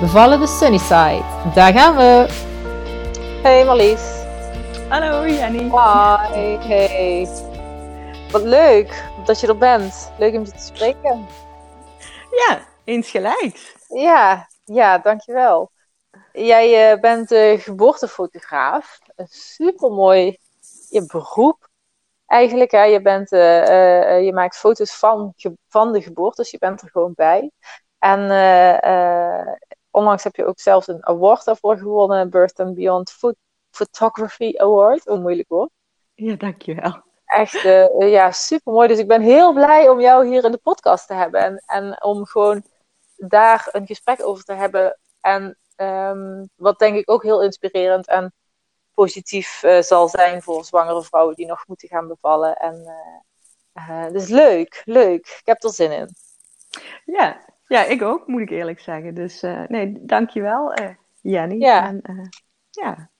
Bevallen de Sunnyside. Daar gaan we. Hey Marlies. Hallo Jenny. Hi. Hey. Wat leuk dat je er bent. Leuk om je te spreken. Ja, eens gelijk. Ja, ja, dankjewel. Jij uh, bent uh, geboortefotograaf. Een supermooi je beroep eigenlijk. Hè. Je, bent, uh, je maakt foto's van, van de geboorte, dus je bent er gewoon bij. En onlangs heb je ook zelfs een award daarvoor gewonnen, Birth and Beyond Food Photography Award. Een moeilijk woord. Ja, dankjewel. Echt, uh, ja, super mooi. Dus ik ben heel blij om jou hier in de podcast te hebben. En, en om gewoon daar een gesprek over te hebben. En um, wat denk ik ook heel inspirerend en positief uh, zal zijn voor zwangere vrouwen die nog moeten gaan bevallen. En uh, dus leuk, leuk. Ik heb er zin in. Ja, ja, ik ook, moet ik eerlijk zeggen. Dus uh, nee, dankjewel, uh, Jenny. Ja. En, uh, ja.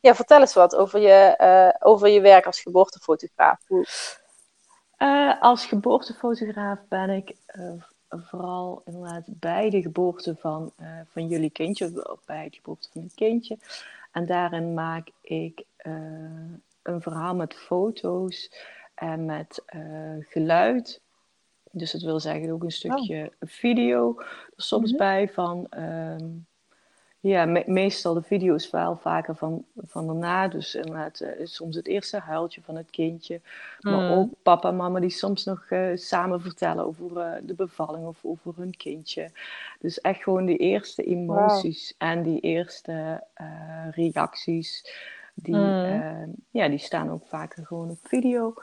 ja, vertel eens wat over je, over je werk als geboortefotograaf. als geboortefotograaf ben ik vooral inderdaad bij de geboorte van, van jullie kindje, of bij de geboorte van een kindje. En daarin maak ik een verhaal met foto's en met geluid dus dat wil zeggen ook een stukje oh. video er soms mhm. bij van. Um, ja, meestal de video is wel vaker van, van daarna. Dus inderdaad, uh, soms het eerste huiltje van het kindje. Maar mhm. ook papa en mama die soms nog uh, samen vertellen over uh, de bevalling of over hun kindje. Dus echt gewoon die eerste emoties wow. en die eerste reacties. Die, mm. ja, die staan ook vaker gewoon op video.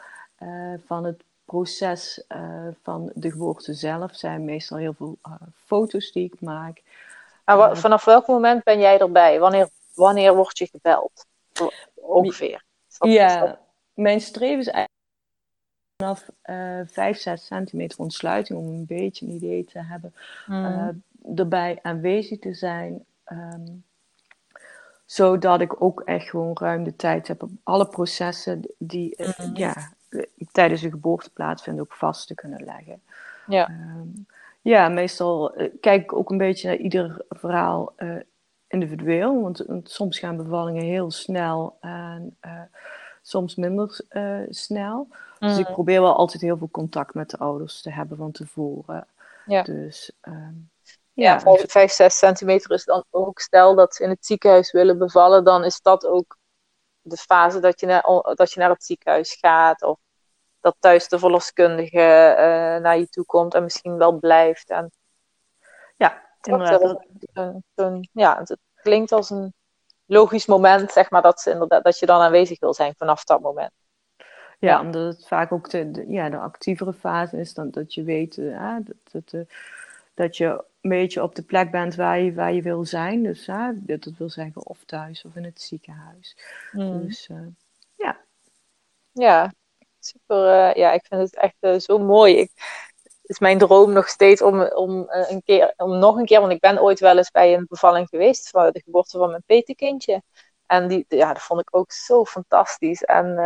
van het proces uh, van de geboorte zelf zijn meestal heel veel uh, foto's die ik maak. En uh, vanaf welk moment ben jij erbij? Wanneer, wanneer word je gebeld? Ongeveer. ja, mijn streven is eigenlijk vanaf 5, 6 centimeter ontsluiting om een beetje een idee te hebben. Mm. erbij aanwezig te zijn. Um, zodat ik ook echt gewoon ruim de tijd heb om alle processen die, mm. ja, tijdens de geboorte plaatsvinden ook vast te kunnen leggen. Ja, um, ja meestal uh, kijk ik ook een beetje naar ieder verhaal uh, individueel. Want, want, soms gaan bevallingen heel snel en uh, soms minder snel. Mm. Dus ik mm. probeer wel altijd heel veel contact met de ouders te hebben van tevoren. Ja. Dus um, ja, 5, 5, 6 centimeter is dan ook, stel dat ze in het ziekenhuis willen bevallen, dan is dat ook de fase dat je naar, dat je naar het ziekenhuis gaat. Of dat thuis de verloskundige uh, naar je toe komt en misschien wel blijft. En, ja, inderdaad. een, ja, het klinkt als een logisch moment, zeg maar, dat, ze inderdaad, dat je dan aanwezig wil zijn vanaf dat moment. Ja, omdat het vaak ook de, de, ja, de actievere fase is, dan dat je weet uh, dat, dat, uh, dat je een beetje op de plek bent waar je, waar je wil zijn. Dus uh, dat, dat wil zeggen of thuis of in het ziekenhuis. Mm. Dus ja. Ja, super. Uh, ja, ik vind het echt uh, zo mooi. Ik, het is mijn droom nog steeds om, om, een keer, om nog een keer, want ik ben ooit wel eens bij een bevalling geweest van de geboorte van mijn petekindje. En die, ja, dat vond ik ook zo fantastisch. En,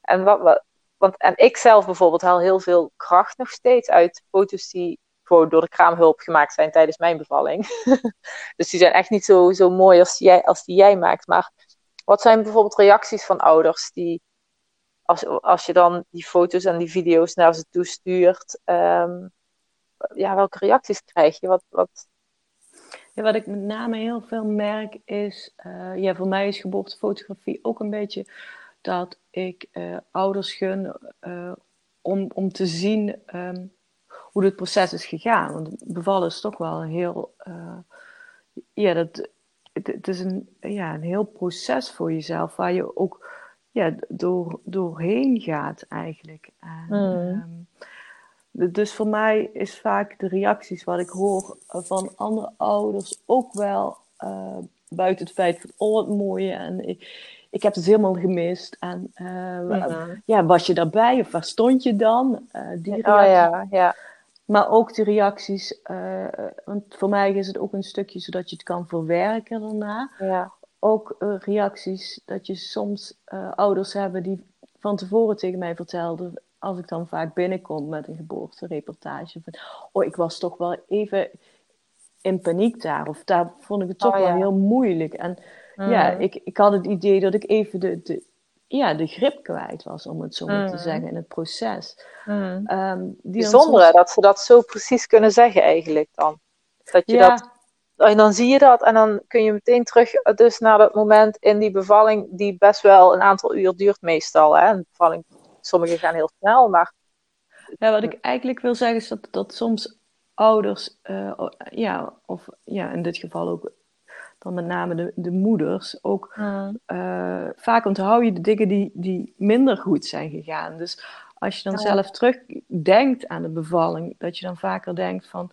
en, wat, wat, want, en ik zelf bijvoorbeeld haal heel veel kracht nog steeds uit foto's die gewoon door de kraamhulp gemaakt zijn tijdens mijn bevalling. dus die zijn echt niet zo, zo mooi als, jij, als die jij maakt. Maar wat zijn bijvoorbeeld reacties van ouders die als, als je dan die foto's en die video's naar ze toe stuurt, um, ja, welke reacties krijg je? Wat, wat... Wat ik met name heel veel merk is, uh, ja, voor mij is geboortefotografie ook een beetje dat ik uh, ouders gun uh, om, om te zien um, hoe het proces is gegaan. Want bevallen is toch wel een heel, ja, dat, het, het, is een, ja, een heel proces voor jezelf waar je ook ja, door, doorheen gaat eigenlijk. En, mm. dus voor mij is vaak de reacties wat ik hoor van andere ouders ook wel uh, buiten het feit van oh wat mooi en ik, ik heb het helemaal gemist. En uh, ja, was je daarbij of waar stond je dan? Uh, die oh, ja, ja. Maar ook de reacties, uh, want voor mij is het ook een stukje zodat je het kan verwerken daarna. Ja. Ook reacties dat je soms ouders hebben die van tevoren tegen mij vertelden, als ik dan vaak binnenkom met een geboortereportage, van oh, ik was toch wel even in paniek daar, of daar vond ik het toch oh, wel heel moeilijk. En ja, mm. ik, ik had het idee dat ik even de, de, ja, de grip kwijt was, om het zo maar te mm. zeggen, in het proces. Mm. Um, Bijzonder dat ze dat zo precies kunnen zeggen eigenlijk dan. Dat je dat, en dan zie je dat en dan kun je meteen terug dus naar dat moment in die bevalling die best wel een aantal uur duurt meestal. Hè? Een bevalling, sommige gaan heel snel, maar... Ja, wat ik eigenlijk wil zeggen is dat, dat soms ouders, uh, ja, of ja, in dit geval ook dan met name de, de moeders, ook mm. uh, vaak onthoud je de dingen die, die minder goed zijn gegaan. Dus als je dan zelf terugdenkt aan de bevalling, dat je dan vaker denkt van,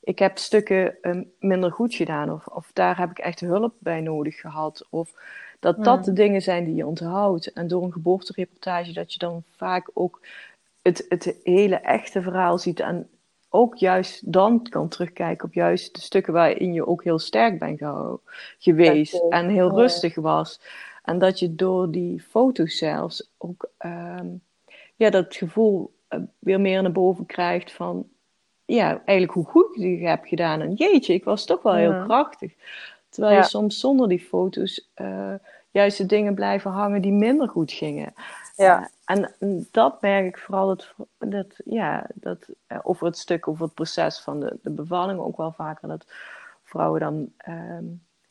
ik heb stukken uh, minder goed gedaan, of, of daar heb ik echt hulp bij nodig gehad, of dat dat de dingen zijn die je onthoudt. En door een geboortereportage dat je dan vaak ook het, het hele echte verhaal ziet en ook juist dan kan terugkijken op juist de stukken waarin je ook heel sterk bent geweest en heel rustig was. En dat je door die foto's zelfs ook um, ja, dat gevoel uh, weer meer naar boven krijgt van ja, eigenlijk hoe goed je hebt gedaan. En jeetje, ik was toch wel heel krachtig. Terwijl je soms zonder die foto's uh, juist de dingen blijven hangen die minder goed gingen. Ja. En dat merk ik vooral dat, dat, ja, dat eh, over het stuk, over het proces van de, de bevalling ook wel vaker dat vrouwen dan ehm,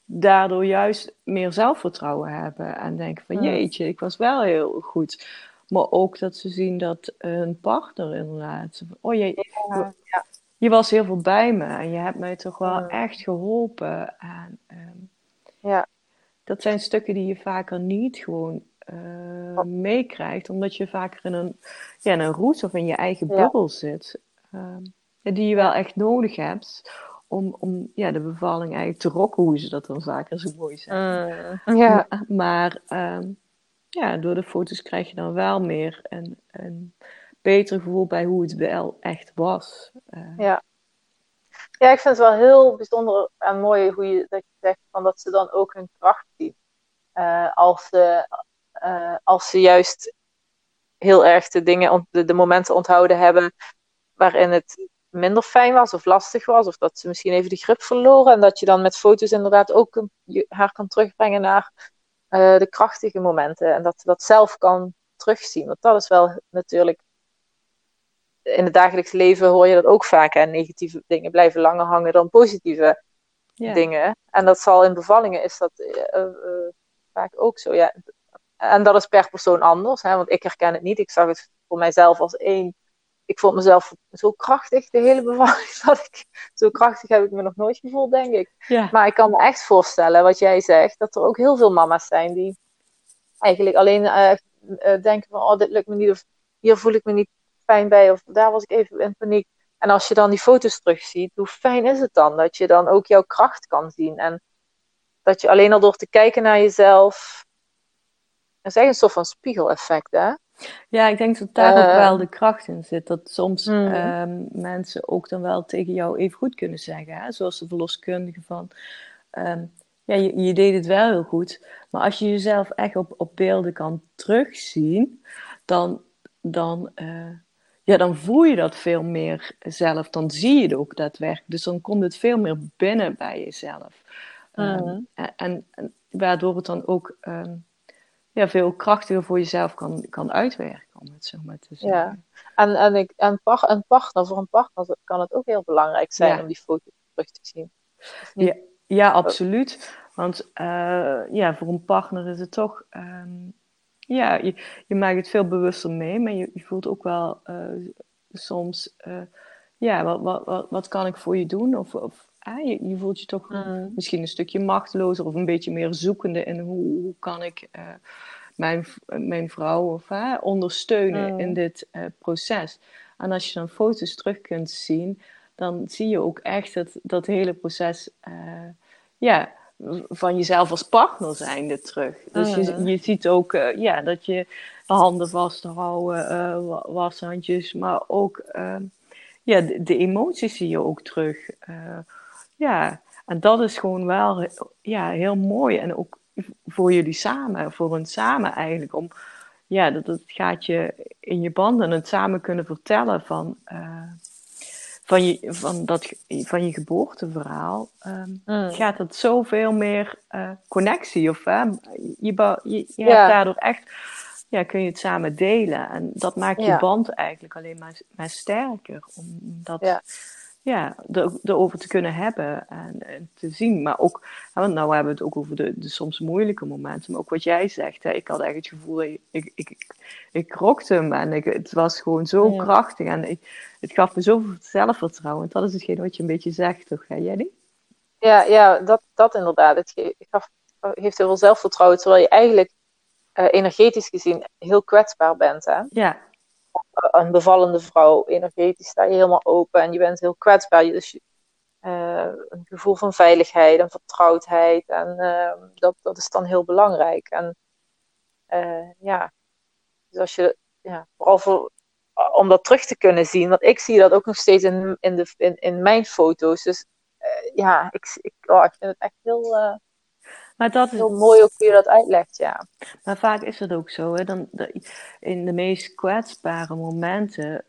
daardoor juist meer zelfvertrouwen hebben en denken van jeetje, ik was wel heel goed. Maar ook dat ze zien dat hun partner inderdaad, oh je, ja, ja. je was heel veel bij me en je hebt mij toch wel echt geholpen. En, um, ja. Dat zijn stukken die je vaker niet gewoon uh, meekrijgt, omdat je vaker in een, ja, in een roes of in je eigen bubbel zit, uh, die je wel echt nodig hebt om, om ja, de bevalling eigenlijk te rocken, hoe ze dat dan vaker zo mooi zeggen. Mm, ja. Maar, maar uh, ja, door de foto's krijg je dan wel meer een, een beter gevoel bij hoe het wel echt was. Eh. ja. Ja, ik vind het wel heel bijzonder en mooi hoe je dat je zegt van dat ze dan ook hun kracht zien. Uh, als, ze, uh, als ze juist heel erg de dingen, de, de, momenten onthouden hebben waarin het minder fijn was of lastig was, of dat ze misschien even de grip verloren en dat je dan met foto's inderdaad ook haar kan terugbrengen naar uh, de krachtige momenten en dat ze dat zelf kan terugzien. Want dat is wel natuurlijk in het dagelijks leven hoor je dat ook vaak. Hè? Negatieve dingen blijven langer hangen dan positieve yeah. dingen. En dat zal in bevallingen is dat uh, uh, vaak ook zo. Ja, en dat is per persoon anders, hè, want ik herken het niet. Ik zag het voor mijzelf als één. Ik vond mezelf zo krachtig de hele bevalling. Dat ik, zo krachtig heb ik me nog nooit gevoeld, denk ik. Ja. Maar ik kan me echt voorstellen, wat jij zegt, dat er ook heel veel mama's zijn die eigenlijk alleen uh, uh, denken van, oh, dit lukt me niet, of hier voel ik me niet fijn bij, of daar was ik even in paniek. En als je dan die foto's terugziet, hoe fijn is het dan dat je dan ook jouw kracht kan zien? En dat je alleen al door te kijken naar jezelf, is echt een soort van spiegeleffect, hè? Ja, ik denk dat daar ook wel eh. de kracht in zit. Dat soms mm. um, mensen ook dan wel tegen jou even goed kunnen zeggen. Hè? Zoals de verloskundige van... Um, ja, je, je, deed het wel heel goed. Maar als je jezelf echt op, op beelden kan terugzien... dan, dan, uh, ja, dan voel je dat veel meer zelf. Dan zie je het ook daadwerkelijk. Dus dan komt het veel meer binnen bij jezelf. Mm. Um, en, en, waardoor het dan ook... Ja, veel krachtiger voor jezelf kan, kan uitwerken, om het zo maar te zeggen. Ja, en, en, ik, en een partner, voor een partner kan het ook heel belangrijk zijn om die foto terug te zien. Ja, ja, absoluut. Want uh, ja, voor een partner is het toch, um, ja, je, je maakt het veel bewuster mee, maar je, je voelt ook wel uh, soms, uh, ja, wat, wat, wat, wat kan ik voor je doen? Of, of je, je, voelt je toch mm. misschien een stukje machtelozer of een beetje meer zoekende in hoe, hoe kan ik uh, mijn, mijn vrouw of, uh, ondersteunen mm. in dit uh, proces. En als je dan foto's terug kunt zien, dan zie je ook echt dat, dat hele proces uh, ja, van jezelf als partner zijnde terug. Dus je, je ziet ook uh, ja, dat je handen vasthouden, uh, washandjes, maar ook ja, de, de, emoties zie je ook terug. Ja, en dat is gewoon wel ja, heel mooi. En ook voor jullie samen, voor een samen eigenlijk. Om, ja, dat, dat gaat je in je banden het samen kunnen vertellen van, uh, van, je, van, dat, van je geboorteverhaal. Um, Gaat het zoveel meer uh, connectie of uh, je, je, je ja. hebt daardoor echt, ja, kun je het samen delen. En dat maakt je band eigenlijk alleen maar, maar sterker. Omdat, ja ja, erover te kunnen hebben en, en, te zien. Maar ook, want nou hebben we het ook over de, de soms moeilijke momenten. Maar ook wat jij zegt, hè, ik had echt het gevoel, ik, ik, ik, ik rokte hem en ik, het was gewoon zo krachtig. En ik, het gaf me zoveel zelfvertrouwen. Dat is hetgeen wat je een beetje zegt, toch, hè, Jenny? Ja, ja dat, dat inderdaad. Het gaf, heeft heel veel zelfvertrouwen, terwijl je eigenlijk uh, energetisch gezien heel kwetsbaar bent. Hè? Ja een bevallende vrouw, energetisch sta je helemaal open en je bent heel kwetsbaar. Dus je, uh, een gevoel van veiligheid en vertrouwdheid. En uh, dat, dat is dan heel belangrijk. En uh, ja, dus als je, ja, vooral voor, om dat terug te kunnen zien, want ik zie dat ook nog steeds in, in, de, in mijn foto's. Dus ja, ik, ik, oh, ik vind het echt heel maar dat is heel mooi ook hoe je dat uitlegt, ja. Maar vaak is het ook zo, hè? Dan, in de meest kwetsbare momenten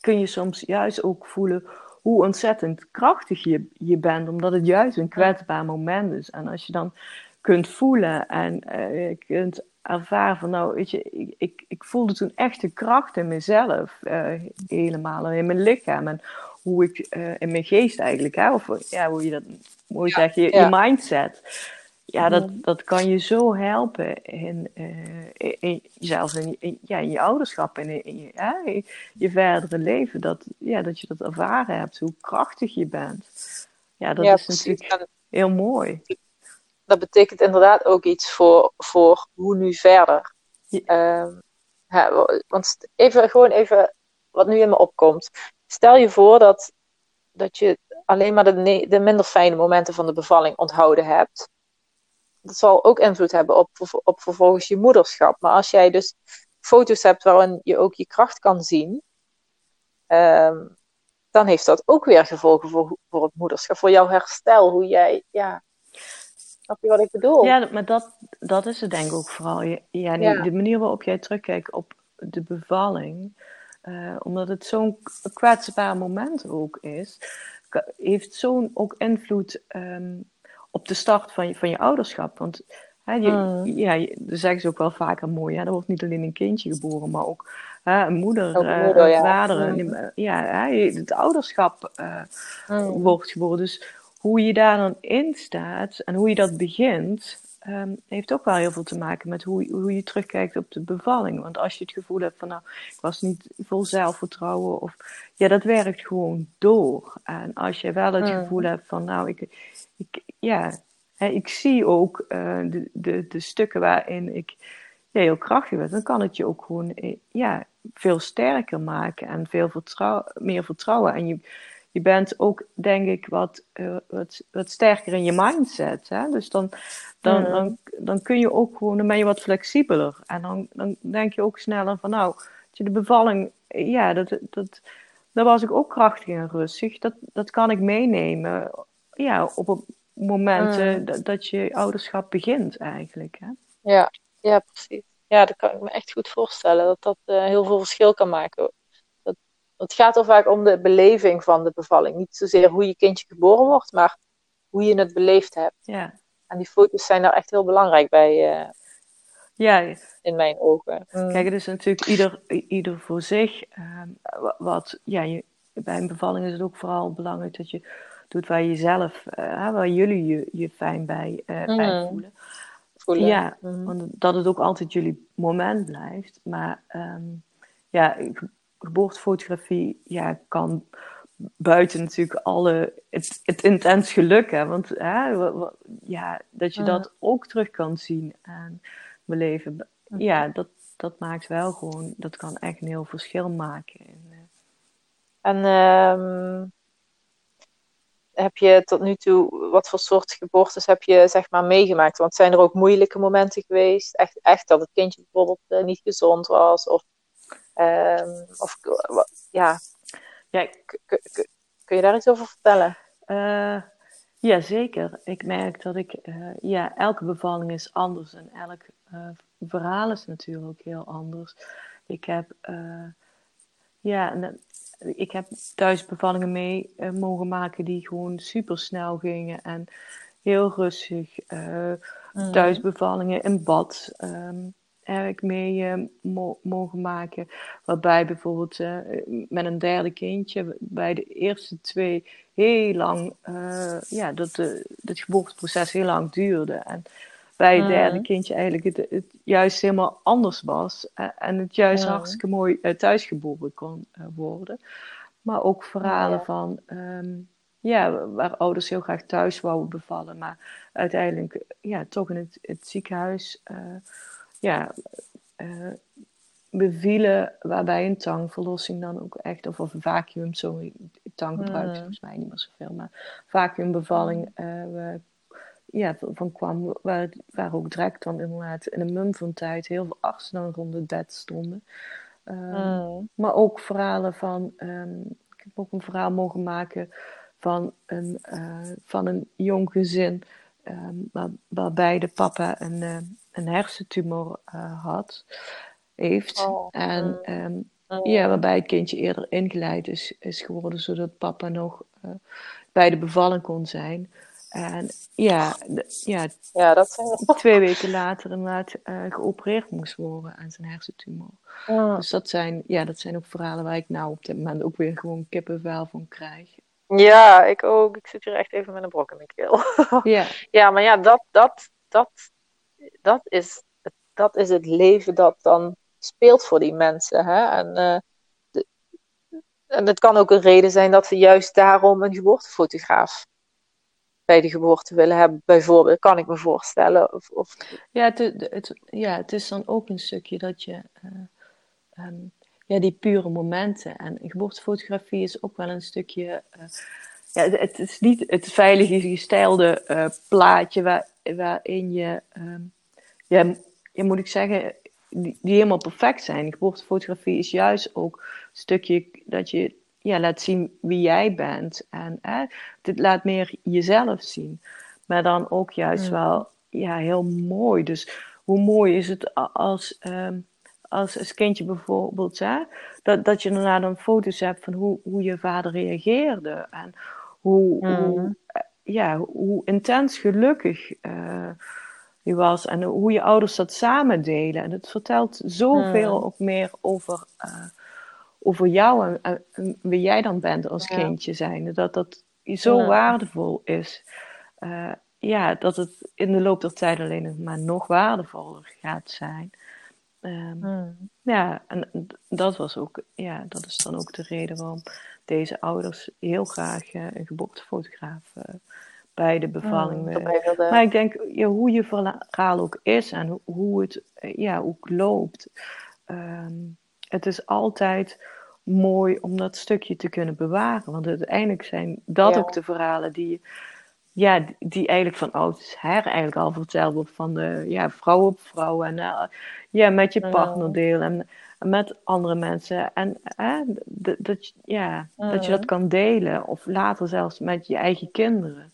kun je soms juist ook voelen hoe ontzettend krachtig je, je bent, omdat het juist een kwetsbaar moment is. En als je dan kunt voelen en uh, kunt ervaren van, nou, weet je, ik, ik, ik voelde toen echt de kracht in mezelf, uh, helemaal in mijn lichaam en hoe ik uh, in mijn geest eigenlijk, hè, of ja, hoe je dat mooi ja, zeg, je, je mindset ja, dat, dat kan je zo helpen in, uh, in, zelfs in, ja, in je ouderschap en in, je, ja, je verdere leven. Dat, ja, dat je dat ervaren hebt, hoe krachtig je bent. Ja, dat is natuurlijk heel mooi. Dat betekent inderdaad ook iets voor, voor hoe nu verder. Ja. Um, want even, gewoon even wat nu in me opkomt. Stel je voor dat, dat je alleen maar de, de minder fijne momenten van de bevalling onthouden hebt dat zal ook invloed hebben op, op vervolgens je moederschap. Maar als jij dus foto's hebt waarin je ook je kracht kan zien, ehm, dan heeft dat ook weer gevolgen voor, voor het moederschap, voor jouw herstel, hoe jij, ja, snap je wat ik bedoel? Ja, maar dat, dat is het denk ik ook vooral. Ja, ja. De manier waarop jij terugkijkt op de bevalling, uh, omdat het zo'n kwetsbaar moment ook is, heeft zo'n ook invloed um, op de start van je, van je ouderschap. Want hè, je, mm. ja, dat zeggen ze ook wel vaker mooi. Hè? Er wordt niet alleen een kindje geboren, maar ook hè, een moeder, ook moeder, ja. vader. Mm. Ja, hè, het ouderschap uh, mm. wordt geboren. Dus hoe je daar dan in staat en hoe je dat begint, um, heeft ook wel heel veel te maken met hoe, hoe je terugkijkt op de bevalling. Want als je het gevoel hebt van, nou, ik was niet vol zelfvertrouwen, of ja, dat werkt gewoon door. En als je wel het gevoel hebt van, nou, ik, ik, ja, hè, ik zie ook uh, de, de, de stukken waarin ik ja, heel krachtig ben, dan kan het je ook gewoon eh, ja, veel sterker maken en veel vertrouw, meer vertrouwen. En je, je bent ook, denk ik, wat, uh, wat, wat sterker in je mindset. Hè? Dus dan, dan, mm. dan, dan kun je ook gewoon, dan ben je wat flexibeler. En dan, dan denk je ook sneller van, nou, de bevalling, ja, dat, dat, daar was ik ook krachtig en rustig. Dat, dat kan ik meenemen ja, op een moment mm. dat, dat je ouderschap begint eigenlijk. Hè? Ja, ja, precies. Ja, dat kan ik me echt goed voorstellen. Dat dat uh, heel veel verschil kan maken. Dat, het gaat er vaak om de beleving van de bevalling. Niet zozeer hoe je kindje geboren wordt, maar hoe je het beleefd hebt. Ja. En die foto's zijn daar echt heel belangrijk bij. Uh, ja. In mijn ogen. Mm. Kijk, het is natuurlijk ieder, ieder voor zich. Uh, wat, ja, je, bij een bevalling is het ook vooral belangrijk dat je doet waar je zelf, uh, waar jullie je, je fijn bij, uh, bij mhm. voelen. voelen. Ja, mm. want dat het ook altijd jullie moment blijft. Maar um, ja, geboortefotografie ja, kan buiten natuurlijk alle, het, het intens geluk, hè, want hè, ja, dat je dat ook terug kan zien en beleven. Ja, dat, dat maakt wel gewoon, dat kan echt een heel verschil maken in, En ehm, heb je tot nu toe, wat voor soort geboortes heb je zeg maar meegemaakt? Want zijn er ook moeilijke momenten geweest? Echt, echt dat het kindje bijvoorbeeld uh, niet gezond was? Of, um, of ja, ja kun je daar iets over vertellen? Uh, ja, zeker. Ik merk dat ik, uh, ja, elke bevalling is anders en elk verhaal is natuurlijk ook heel anders. Ik heb, ja, ik heb thuisbevallingen mee uh, mogen maken die gewoon super snel gingen en heel rustig. Uh, Thuisbevallingen in bad um, heb ik mee uh, mo mogen maken. Waarbij bijvoorbeeld met een derde kindje, bij de eerste twee heel lang, ja, dat het geboorteproces heel lang duurde. En bij het derde mm. kindje eigenlijk het, het, juist helemaal anders was. Uh, en het juist hartstikke mooi uh, thuisgeboren kon uh, worden. Maar ook verhalen van, um, ja, waar ouders heel graag thuis wouden bevallen. Maar uiteindelijk, ja, toch in het, het ziekenhuis, ja, bevielen. Waarbij een tangverlossing dan ook echt, of, of een vacuüm, sorry, tang gebruikt mm. volgens mij niet meer zoveel. Maar vacuümbevalling, mm ja, van kwam, waar, waar ook direct dan inderdaad in een mum van tijd heel veel artsen dan rond het bed stonden. Um, Maar ook verhalen van, um, ik heb ook een verhaal mogen maken van een, uh, van een jong gezin, um, waar, waarbij de papa een, uh, een hersentumor uh, had, heeft. Oh. En oh. ja, waarbij het kindje eerder ingeleid is, is geworden, zodat papa nog bij de bevalling kon zijn. En ja, ja, ja dat twee weken later inderdaad uh, geopereerd moest worden aan zijn hersentumor. Dus dat zijn, ja, dat zijn ook verhalen waar ik nou op dit moment ook weer gewoon kippenvel van krijg. Ja, ik ook. Ik zit hier echt even met een brok in mijn keel. ja. ja, maar ja, dat, dat, dat, dat, is, dat is het leven dat dan speelt voor die mensen. Hè? En, uh, de, en het kan ook een reden zijn dat ze juist daarom een geboortefotograaf bij de geboorte willen hebben, bijvoorbeeld, kan ik me voorstellen. Of, of... Ja, het, ja, het is dan ook een stukje dat je, uh, um, ja, die pure momenten. En geboortefotografie is ook wel een stukje, uh, ja, het is niet het veilige gestelde uh, plaatje waar, waarin je, um, ja, moet ik zeggen, die, die helemaal perfect zijn. Geboortefotografie is juist ook een stukje dat je ja, laat zien wie jij bent. En hè, dit laat meer jezelf zien. Maar dan ook juist wel ja, heel mooi. Dus hoe mooi is het als, um, als, als kindje bijvoorbeeld, hè, dat, dat je daarna dan foto's hebt van hoe, hoe je vader reageerde. En hoe, hoe, ja, hoe intens gelukkig uh, je was. En hoe je ouders dat samen delen. En het vertelt zoveel ook meer over... Uh, over jou en, wie jij dan bent als kindje zijn. Dat dat zo waardevol is. Uh, ja, dat het in de loop der tijd alleen maar nog waardevoller gaat zijn. Um, Ja, en dat was ook, ja, dat is dan ook de reden waarom deze ouders heel graag uh, een geboortefotograaf uh, bij de bevalling willen. Maar ik denk, ja, hoe je verhaal ook is en hoe, hoe het ja, ook loopt. Um, het is altijd mooi om dat stukje te kunnen bewaren. Want uiteindelijk zijn dat ook de verhalen die, ja, die eigenlijk van oudsher eigenlijk al verteld wordt. Van de ja, vrouw op vrouw. En uh, ja, met je partner delen. En, met andere mensen. En uh, dat, dat, ja, dat je dat kan delen. Of later zelfs met je eigen kinderen.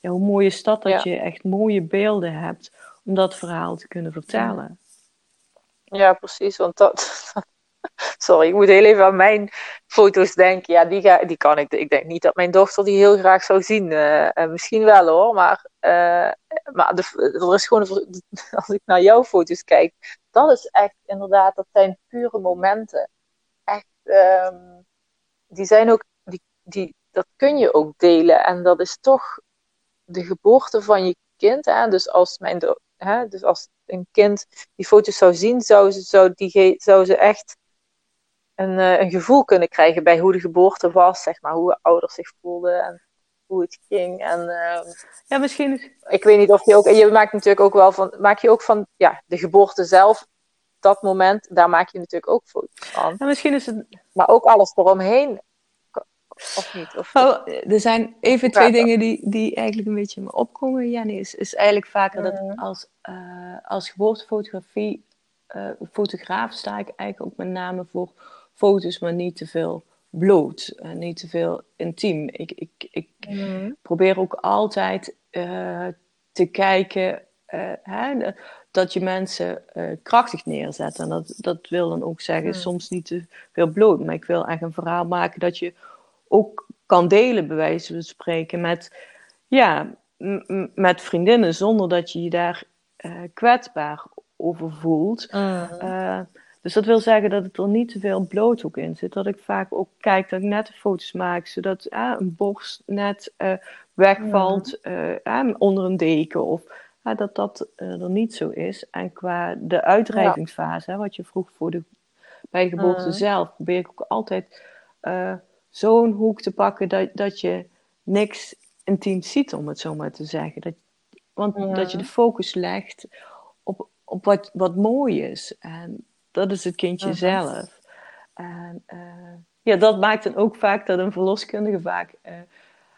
Ja, hoe mooi is dat dat je echt mooie beelden hebt om dat verhaal te kunnen vertellen. Ja, precies. Want dat, Sorry, ik moet heel even aan mijn foto's denken. Ja, die, ga, die kan ik. Ik denk niet dat mijn dochter die heel graag zou zien. Uh, misschien wel hoor, maar, uh, maar er is gewoon, als ik naar jouw foto's kijk, dat is echt inderdaad, dat zijn pure momenten. Echt, um, die zijn ook, die, die, dat kun je ook delen. En dat is toch de geboorte van je kind. Hè? Dus als mijn hè? dus als een kind die foto's zou zien, zou ze, zou die, zou ze echt een, uh, een gevoel kunnen krijgen bij hoe de geboorte was, zeg maar, hoe ouders zich voelden en hoe het ging. En, uh, ja, misschien. Ik weet niet of je ook. Je maakt natuurlijk ook wel van. Maak je ook van ja, de geboorte zelf, dat moment, daar maak je natuurlijk ook foto's van. Ja, misschien is het. Maar ook alles eromheen Of niet? Of, oh, er zijn even twee dingen die, die eigenlijk een beetje me opkomen, Jenny. Is, is eigenlijk vaker dat Mhm. als, uh, als geboortefotografie, uh, fotograaf sta ik eigenlijk ook met name voor foto's, maar niet te veel bloot, uh, niet te veel intiem. Ik, ik, ik Mhm. probeer ook altijd uh, te kijken hè, dat je mensen krachtig neerzet. En dat, dat wil dan ook zeggen, Mhm. soms niet te veel bloot, maar ik wil echt een verhaal maken dat je ook kan delen, bij wijze van spreken, met, ja, met vriendinnen, zonder dat je je daar kwetsbaar over voelt. Mhm. Dus dat wil zeggen dat het er niet te veel bloothoek in zit. Dat ik vaak ook kijk dat ik net de foto's maak, zodat uh, een borst net wegvalt onder een deken. Of dat dat er niet zo is. En qua de uitdrijvingsfase, hè, wat je vroeg voor de, bij de geboorte Mhm. zelf, probeer ik ook altijd zo'n hoek te pakken dat, dat je niks intiem ziet, om het zo maar te zeggen. Dat, want dat je de focus legt op, op wat, wat mooi is. En dat is het kindje zelf. En uh, ja, dat maakt dan ook vaak dat een verloskundige vaak uh,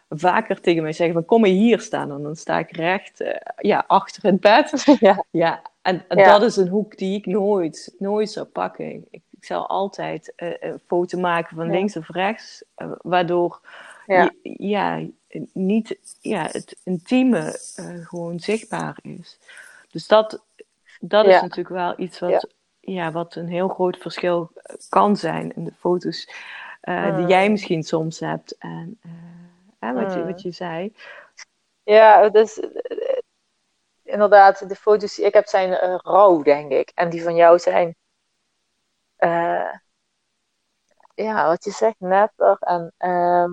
vaker tegen mij zegt van kom maar hier staan. En dan sta ik recht uh, ja, achter het bed. Ja. ja, en, en Ja. dat is een hoek die ik nooit, nooit zou pakken. Ik, ik zou altijd uh, een foto maken van Ja. links of rechts, uh, waardoor Ja. je- ja, niet ja, het intieme gewoon zichtbaar is. Dus dat, dat is natuurlijk wel iets wat, ja. wat een heel groot verschil uh, kan zijn in de foto's uh, die Mm. jij misschien soms hebt. En uh, hè, wat, je, Mm. wat je zei. Ja, dus eh, inderdaad, de foto's die ik heb zijn eh, rauw, denk ik. En die van jou zijn, eh, ja, wat je zegt, netter en ehm,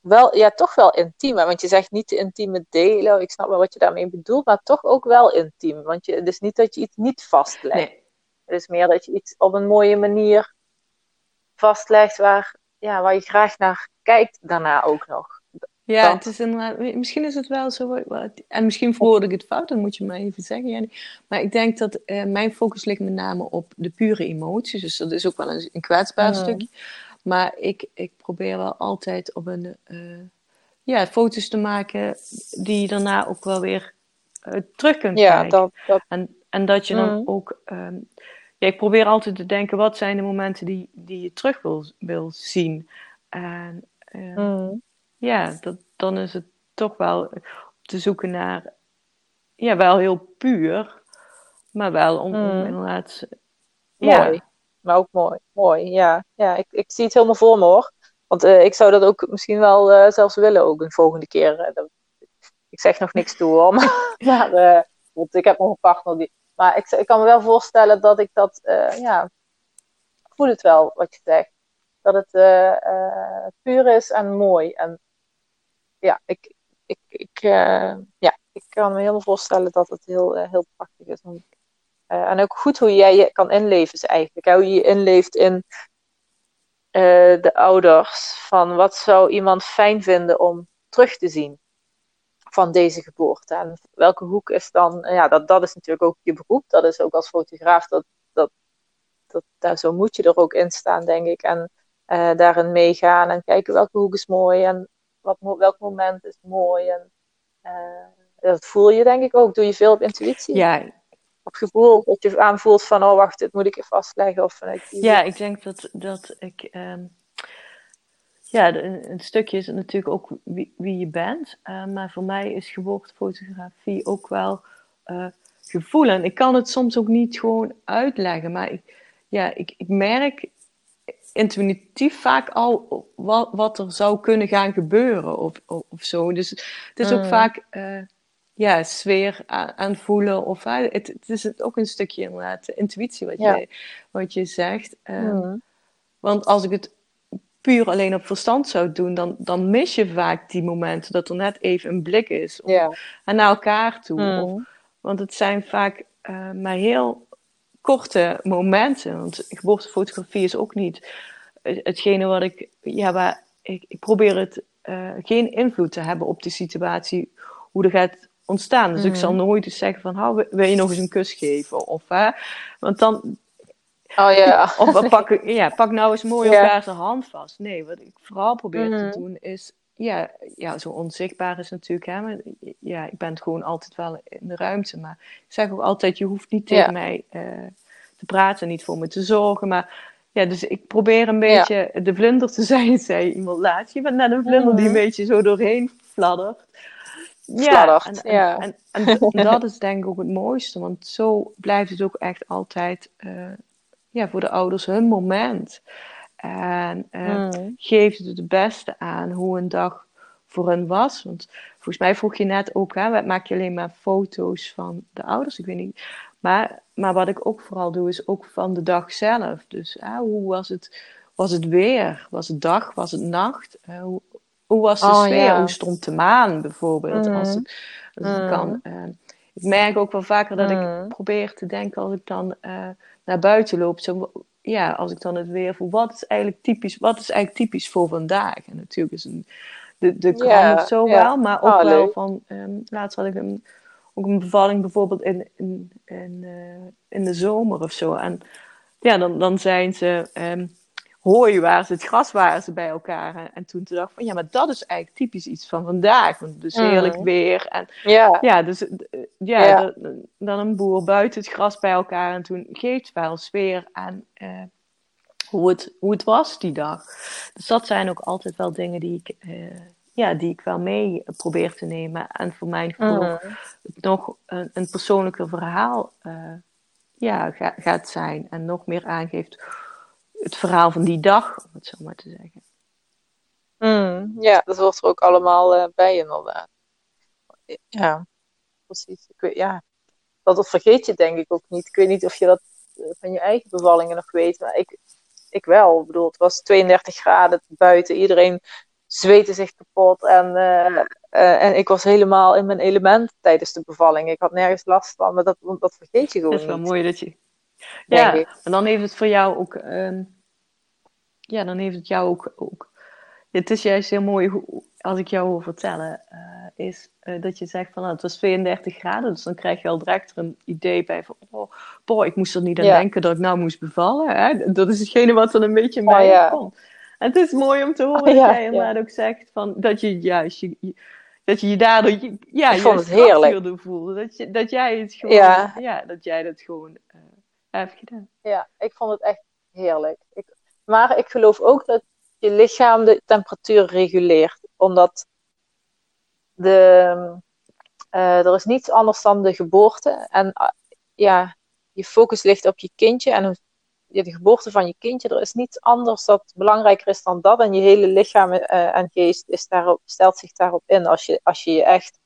wel, ja, toch wel intiem. hè, Want je zegt niet te intieme delen. Ik snap wel wat je daarmee bedoelt, maar toch ook wel intiem. Want je, het is niet dat je iets niet vastlegt. Nee. Het is meer dat je iets op een mooie manier vastlegt waar, ja, waar je graag naar kijkt daarna ook nog. Ja, Dat. het is inderdaad, misschien is het wel zo. En misschien verwoord ik het fout, dan moet je maar even zeggen, Jenny. Maar ik denk dat eh, mijn focus ligt met name op de pure emoties. Dus dat is ook wel een, een kwetsbaar Mhm. stukje. Maar ik, ik probeer wel altijd op een. eh, ja, foto's te maken die je daarna ook wel weer eh, terug kunt Ja, kijken. dat, dat, En, en dat je dan Mhm. ook. ehm, ja, ik probeer altijd te denken: wat zijn de momenten die, die je terug wil, wil zien? En eh, mm, ja, dat, dan is het toch wel te zoeken naar. Ja, wel heel puur, maar wel om, Mhm. inderdaad. mooi. Ja, Maar ook mooi. Mooi, ja. Ja, ik, ik zie het helemaal voor me hoor. Want eh, ik zou dat ook misschien wel eh, zelfs willen ook een volgende keer. eh, ik zeg nog niks toe hoor. Maar, want ik heb nog een partner die... Maar ik, ik kan me wel voorstellen dat ik dat... eh, ja, ik voel het wel wat je zegt. Dat het eh, eh, puur is en mooi. En ja, ik, ik, ik, ja, ik kan me helemaal voorstellen dat het heel, heel prachtig is. eh, en ook goed hoe jij je kan inleven, is eigenlijk. Hoe je je inleeft in de ouders. Van wat zou iemand fijn vinden om terug te zien van deze geboorte. En welke hoek is dan. Ja, dat, dat is natuurlijk ook je beroep. Dat is ook als fotograaf. Dat, dat, dat, daar, zo moet je er ook in staan, denk ik. En eh, daarin meegaan en kijken welke hoek is mooi. En wat, welk moment is mooi. En eh, dat voel je, denk ik ook. Doe je veel op intuïtie ja, op gevoel. Dat je aanvoelt van, oh wacht, dit moet ik even vastleggen. Of. Ja, ik denk dat, dat ik. ehm, ja, een, stukje is het natuurlijk ook wie, wie je bent. eh, maar voor mij is geboortefotografie ook wel eh, gevoel. En ik kan het soms ook niet gewoon uitleggen. Maar ik, ja, ik, ik merk intuïtief vaak al wat, wat er zou kunnen gaan gebeuren of, of, of zo. Dus het is ook Mm. vaak eh, ja, sfeer aan, aan voelen. Of, het, het is ook een stukje inderdaad intuïtie wat, Ja. je, wat je zegt. Mm. want als ik het puur alleen op verstand zou doen, dan, dan mis je vaak die momenten dat er net even een blik is. Om, en naar elkaar toe. Of, Mm. want het zijn vaak eh, maar heel korte momenten. Want geboortefotografie is ook niet het- hetgene wat ik. Ja, waar ik, ik probeer het eh, geen invloed te hebben op de situatie, hoe er gaat ontstaan. Dus ik zal nooit eens zeggen van, "Oh, wil je nog eens een kus geven? Of, hè? Want dan, Oh ja. Of pak, ja, pak nou eens mooi elkaar zijn hand vast. Nee, wat ik vooral probeer te Mhm. doen is... Ja, ja, zo onzichtbaar is natuurlijk... Hè, maar, ja, ik ben gewoon altijd wel in de ruimte. Maar ik zeg ook altijd, je hoeft niet tegen Ja. mij eh, te praten. Niet voor me te zorgen. Maar ja, dus ik probeer een beetje de vlinder te zijn, zei iemand laatst. Je bent net een vlinder die een Mhm. beetje zo doorheen fladdert. En, ja. En, en, en dat is denk ik ook het mooiste. Want zo blijft het ook echt altijd eh, ja, voor de ouders hun moment. En eh, Mhm. geeft het het beste aan hoe een dag voor hen was. Want volgens mij vroeg je net ook, hè, maak je alleen maar foto's van de ouders? Ik weet niet. Maar, maar wat ik ook vooral doe, is ook van de dag zelf. Dus hè, hoe was het, was het weer? Was het dag? Was het nacht? Eh, hoe, hoe was de Oh, sfeer? ja. Hoe stond de maan bijvoorbeeld? Mhm. Als het, als het Mhm. kan. Eh, ik merk ook wel vaker dat ik probeer te denken als ik dan naar buiten loop. Zo, ja, als ik dan het weer voel, wat is eigenlijk typisch, wat is eigenlijk typisch voor vandaag? En natuurlijk is een, de, de krant Ja, zo ja. wel, maar ook Ah, wel van, ehm, laatst had ik een, ook een bevalling bijvoorbeeld in, in, in, eh, in de zomer of zo. En ja, dan, dan zijn ze, ehm hooi waar ze, het gras waren ze bij elkaar. En, en toen dacht ik van, ja, maar dat is eigenlijk typisch iets van vandaag. Want het is heerlijk Mhm. weer en Ja. ja, dus eh, ja, dan een boer buiten het gras bij elkaar en toen geeft wel sfeer aan eh, hoe, het, hoe het was die dag. Dus dat zijn ook altijd wel dingen die ik, eh, ja, die ik wel mee probeer te nemen. En voor mijn gevoel het nog een, een persoonlijker verhaal eh, ja, ga- gaat zijn en nog meer aangeeft het verhaal van die dag, om het zo maar te zeggen. Mm, ja, dat hoort er ook allemaal eh, bij inderdaad. Ja, precies. Ik weet, ja, dat, dat vergeet je denk ik ook niet. Ik weet niet of je dat eh, van je eigen bevallingen nog weet, maar ik, ik wel. Ik bedoel, het was 32 graden buiten, iedereen zweette zich kapot en, eh, en ik was helemaal in mijn element tijdens de bevalling. Ik had nergens last van, maar dat, dat vergeet je gewoon Dat is wel niet, mooi dat je. Ja, en dan heeft het voor jou ook. ehm, ja, dan heeft het jou ook. ook het is juist heel mooi hoe, als ik jou wil vertellen, eh, is eh, dat je zegt van nou, het was 32 graden, dus dan krijg je al direct er een idee bij van, oh, boh, ik moest er niet aan Ja. denken dat ik nou moest bevallen. Hè? Dat is hetgene wat dan een beetje Oh, mij ja. komt. En het is mooi om te horen Oh, dat ja, jij inderdaad ook zegt van, dat je juist je, je- dat je je daardoor je, ja, Ik vond het heerlijk. voelde. Dat, je, dat jij het gewoon, Ja. ja, dat jij dat gewoon eh, Ja, ik vond het echt heerlijk. Ik, maar ik geloof ook dat je lichaam de temperatuur reguleert. Omdat de, eh, er is niets anders dan de geboorte. En ah, ja, je focus ligt op je kindje en de geboorte van je kindje. Er is niets anders dat belangrijker is dan dat. En je hele lichaam eh, en geest is daarop, stelt zich daarop in. Als je, als je je echt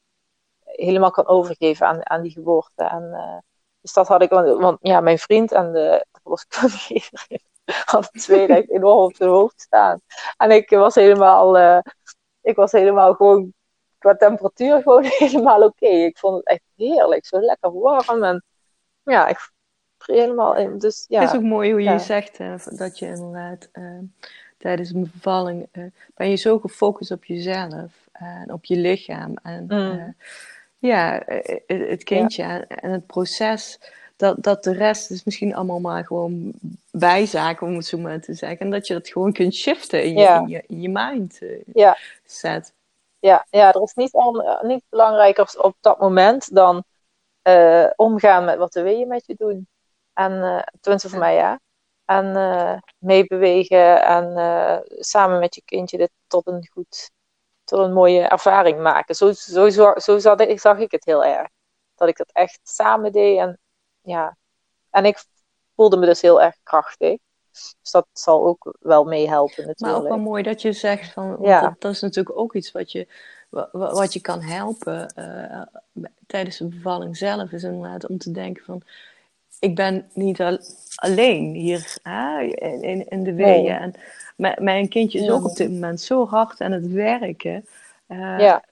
helemaal kan overgeven aan, aan die geboorte. En, eh, dus dat had ik, want, want ja, mijn vriend en de verloskundige hadden twee echt enorm op zijn hoofd staan. En ik was helemaal, eh, ik was helemaal gewoon qua temperatuur gewoon helemaal oké. Ik vond het echt heerlijk, zo lekker warm en ja, ik helemaal in. Dus ja, Het is ook mooi hoe je ja. zegt hè, dat je inderdaad eh, tijdens een bevalling eh, ben je zo gefocust op jezelf en op je lichaam en Mm. Eh, ja, eh, eh, het kindje en, en het proces. Dat, dat de rest is misschien allemaal maar gewoon bijzaken, om het zo maar te zeggen. En dat je dat gewoon kunt shiften in je, Ja. in je, in je mind eh, Ja. set. ja, ja, er is niet, an- niet belangrijker op dat moment dan eh, omgaan met wat de weeën met je doen. En eh tenminste voor mij ja. En eh, meebewegen en eh, samen met je kindje dit tot een goed, tot een mooie ervaring maken. Zo, zo, zo, zo zag, ik, zag ik het heel erg. Dat ik dat echt samen deed en ja. En ik voelde me dus heel erg krachtig. Dus dat zal ook wel meehelpen Maar ook natuurlijk. wel mooi dat je zegt van, Ja. dat, dat is natuurlijk ook iets wat je, wa- wa- wat je kan helpen eh, tijdens de bevalling zelf, is inderdaad om te denken van, ik ben niet al- alleen hier hè, in, in, in de weeën. Nee. En mijn, mijn kindje is ook op dit moment zo hard aan het werken. Eh, Ja,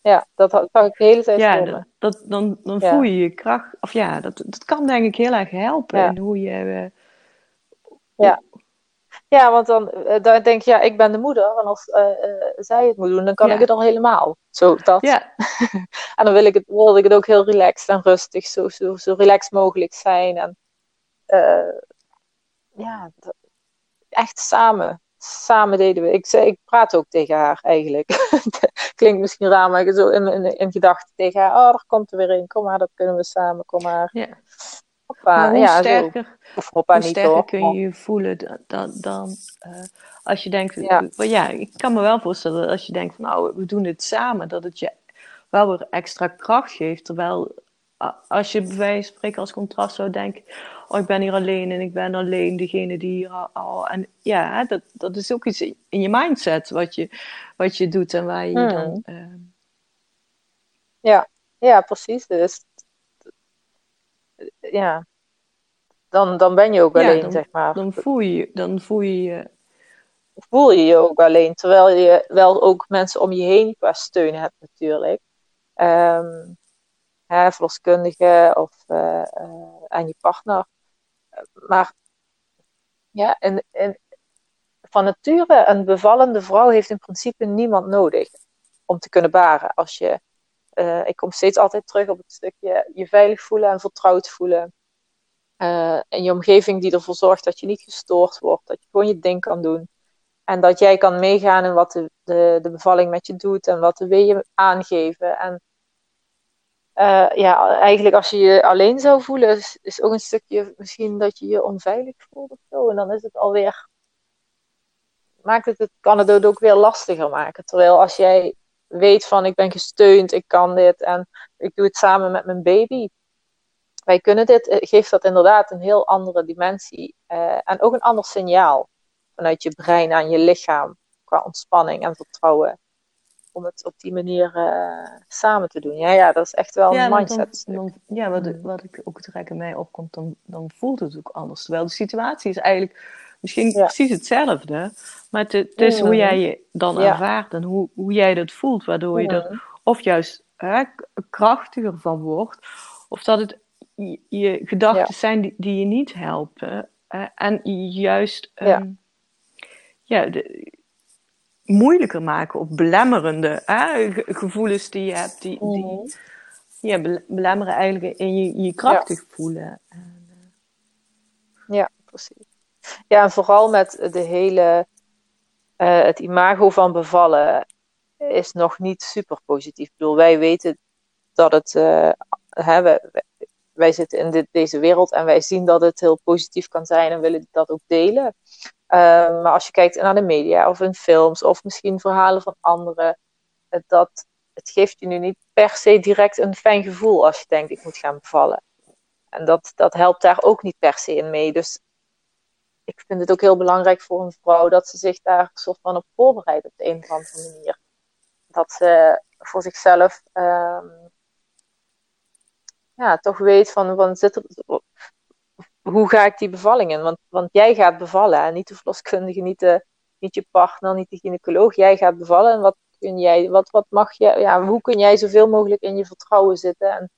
ja dat zag ik de hele tijd ja, dat, dat, dan, dan Ja. voel je je kracht. Of ja, dat, dat kan denk ik heel erg helpen Ja. in hoe je. eh, Ja. Ja, want dan, eh, dan denk je, ja, ik ben de moeder. En als zij het moet doen, dan kan Ja. ik het al helemaal. Zo, dat. ja, En dan wil ik het, wilde ik het ook heel relaxed en rustig, zo, zo, zo relaxed mogelijk zijn. En, ja, echt samen. Samen deden we. Ik, zei, ik praat ook tegen haar eigenlijk. Klinkt misschien raar, maar ik zo in, in, in gedachten tegen haar. Oh, er komt er weer een. Kom maar, dat kunnen we samen. Kom maar. Ja. Hoppa. hoe ja, sterker, of hoppa hoe niet, sterker hoor. kun je je voelen dan, dan, dan uh, als je denkt... Ja. ja, ik kan me wel voorstellen dat als je denkt van... Nou, we doen dit samen. Dat het je wel weer extra kracht geeft. Terwijl als je bij wijze van spreken als contrast zou denken oh, ik ben hier alleen en ik ben alleen degene die hier al... En ja, dat, dat is ook iets in je mindset wat je, wat je doet en waar je hmm. dan... Uh... Ja. ja, precies. Dus, ja, dan, dan ben je ook alleen, dan, zeg maar. Dan voel je dan voel je, je voel je je ook alleen. Terwijl je wel ook mensen om je heen qua steun hebt natuurlijk. Um, hè, verloskundige of uh, uh, aan je partner maar ja, en, en van nature, een bevallende vrouw heeft in principe niemand nodig om te kunnen baren. Als je, uh, ik kom steeds altijd terug op het stukje je veilig voelen en vertrouwd voelen. Uh, en je omgeving die ervoor zorgt dat je niet gestoord wordt, dat je gewoon je ding kan doen. En dat jij kan meegaan in wat de, de, bevalling met je doet en wat de weeën aangeven. En uh, ja, eigenlijk als je je alleen zou voelen, is, ook een stukje misschien dat je je onveilig voelt of zo. En dan is het alweer, maakt het, het kan het ook weer lastiger maken. Terwijl als jij weet van ik ben gesteund, ik kan dit en ik doe het samen met mijn baby. Wij kunnen dit, eh, geeft dat inderdaad een heel andere dimensie uh, en ook een ander signaal vanuit je brein aan je lichaam qua ontspanning en vertrouwen om het op die manier uh, samen te doen. Ja, ja, dat is echt wel een mindset. Dan, ja, wat, mm. wat ik ook direct in mij opkomt, dan, dan voelt het ook anders. Terwijl de situatie is eigenlijk misschien precies hetzelfde, maar het, het is hoe mm. jij je dan ervaart en hoe, hoe jij dat voelt, waardoor je er mm. of juist hè, krachtiger van wordt, of dat het je, gedachten zijn die, die je niet helpen. en juist um, ja, de, moeilijker maken of belemmerende hè, gevoelens die je hebt, die, die mhm. ja, belemmeren eigenlijk in je, je krachtig voelen. Eh, ja, precies. Ja, en vooral met de hele, uh, het imago van bevallen is nog niet super positief. Ik bedoel, wij weten dat het, uh, hè, wij, wij, zitten in dit, deze wereld en wij zien dat het heel positief kan zijn en willen dat ook delen. Ehm, maar als je kijkt naar de media of in films of misschien verhalen van anderen, dat, het geeft je nu niet per se direct een fijn gevoel als je denkt ik moet gaan bevallen. En dat, dat helpt daar ook niet per se in mee. Dus ik vind het ook heel belangrijk voor een vrouw dat ze zich daar soort van op voorbereidt op de een of andere manier. Dat ze voor zichzelf um, ja, toch weet van, van zit er, hoe ga ik die bevalling in? Want, want jij gaat bevallen en niet de verloskundige, niet, de, niet je partner, niet de gynaecoloog. Jij gaat bevallen en wat kun jij, wat, wat mag je, ja, hoe kun jij zoveel mogelijk in je vertrouwen zitten en,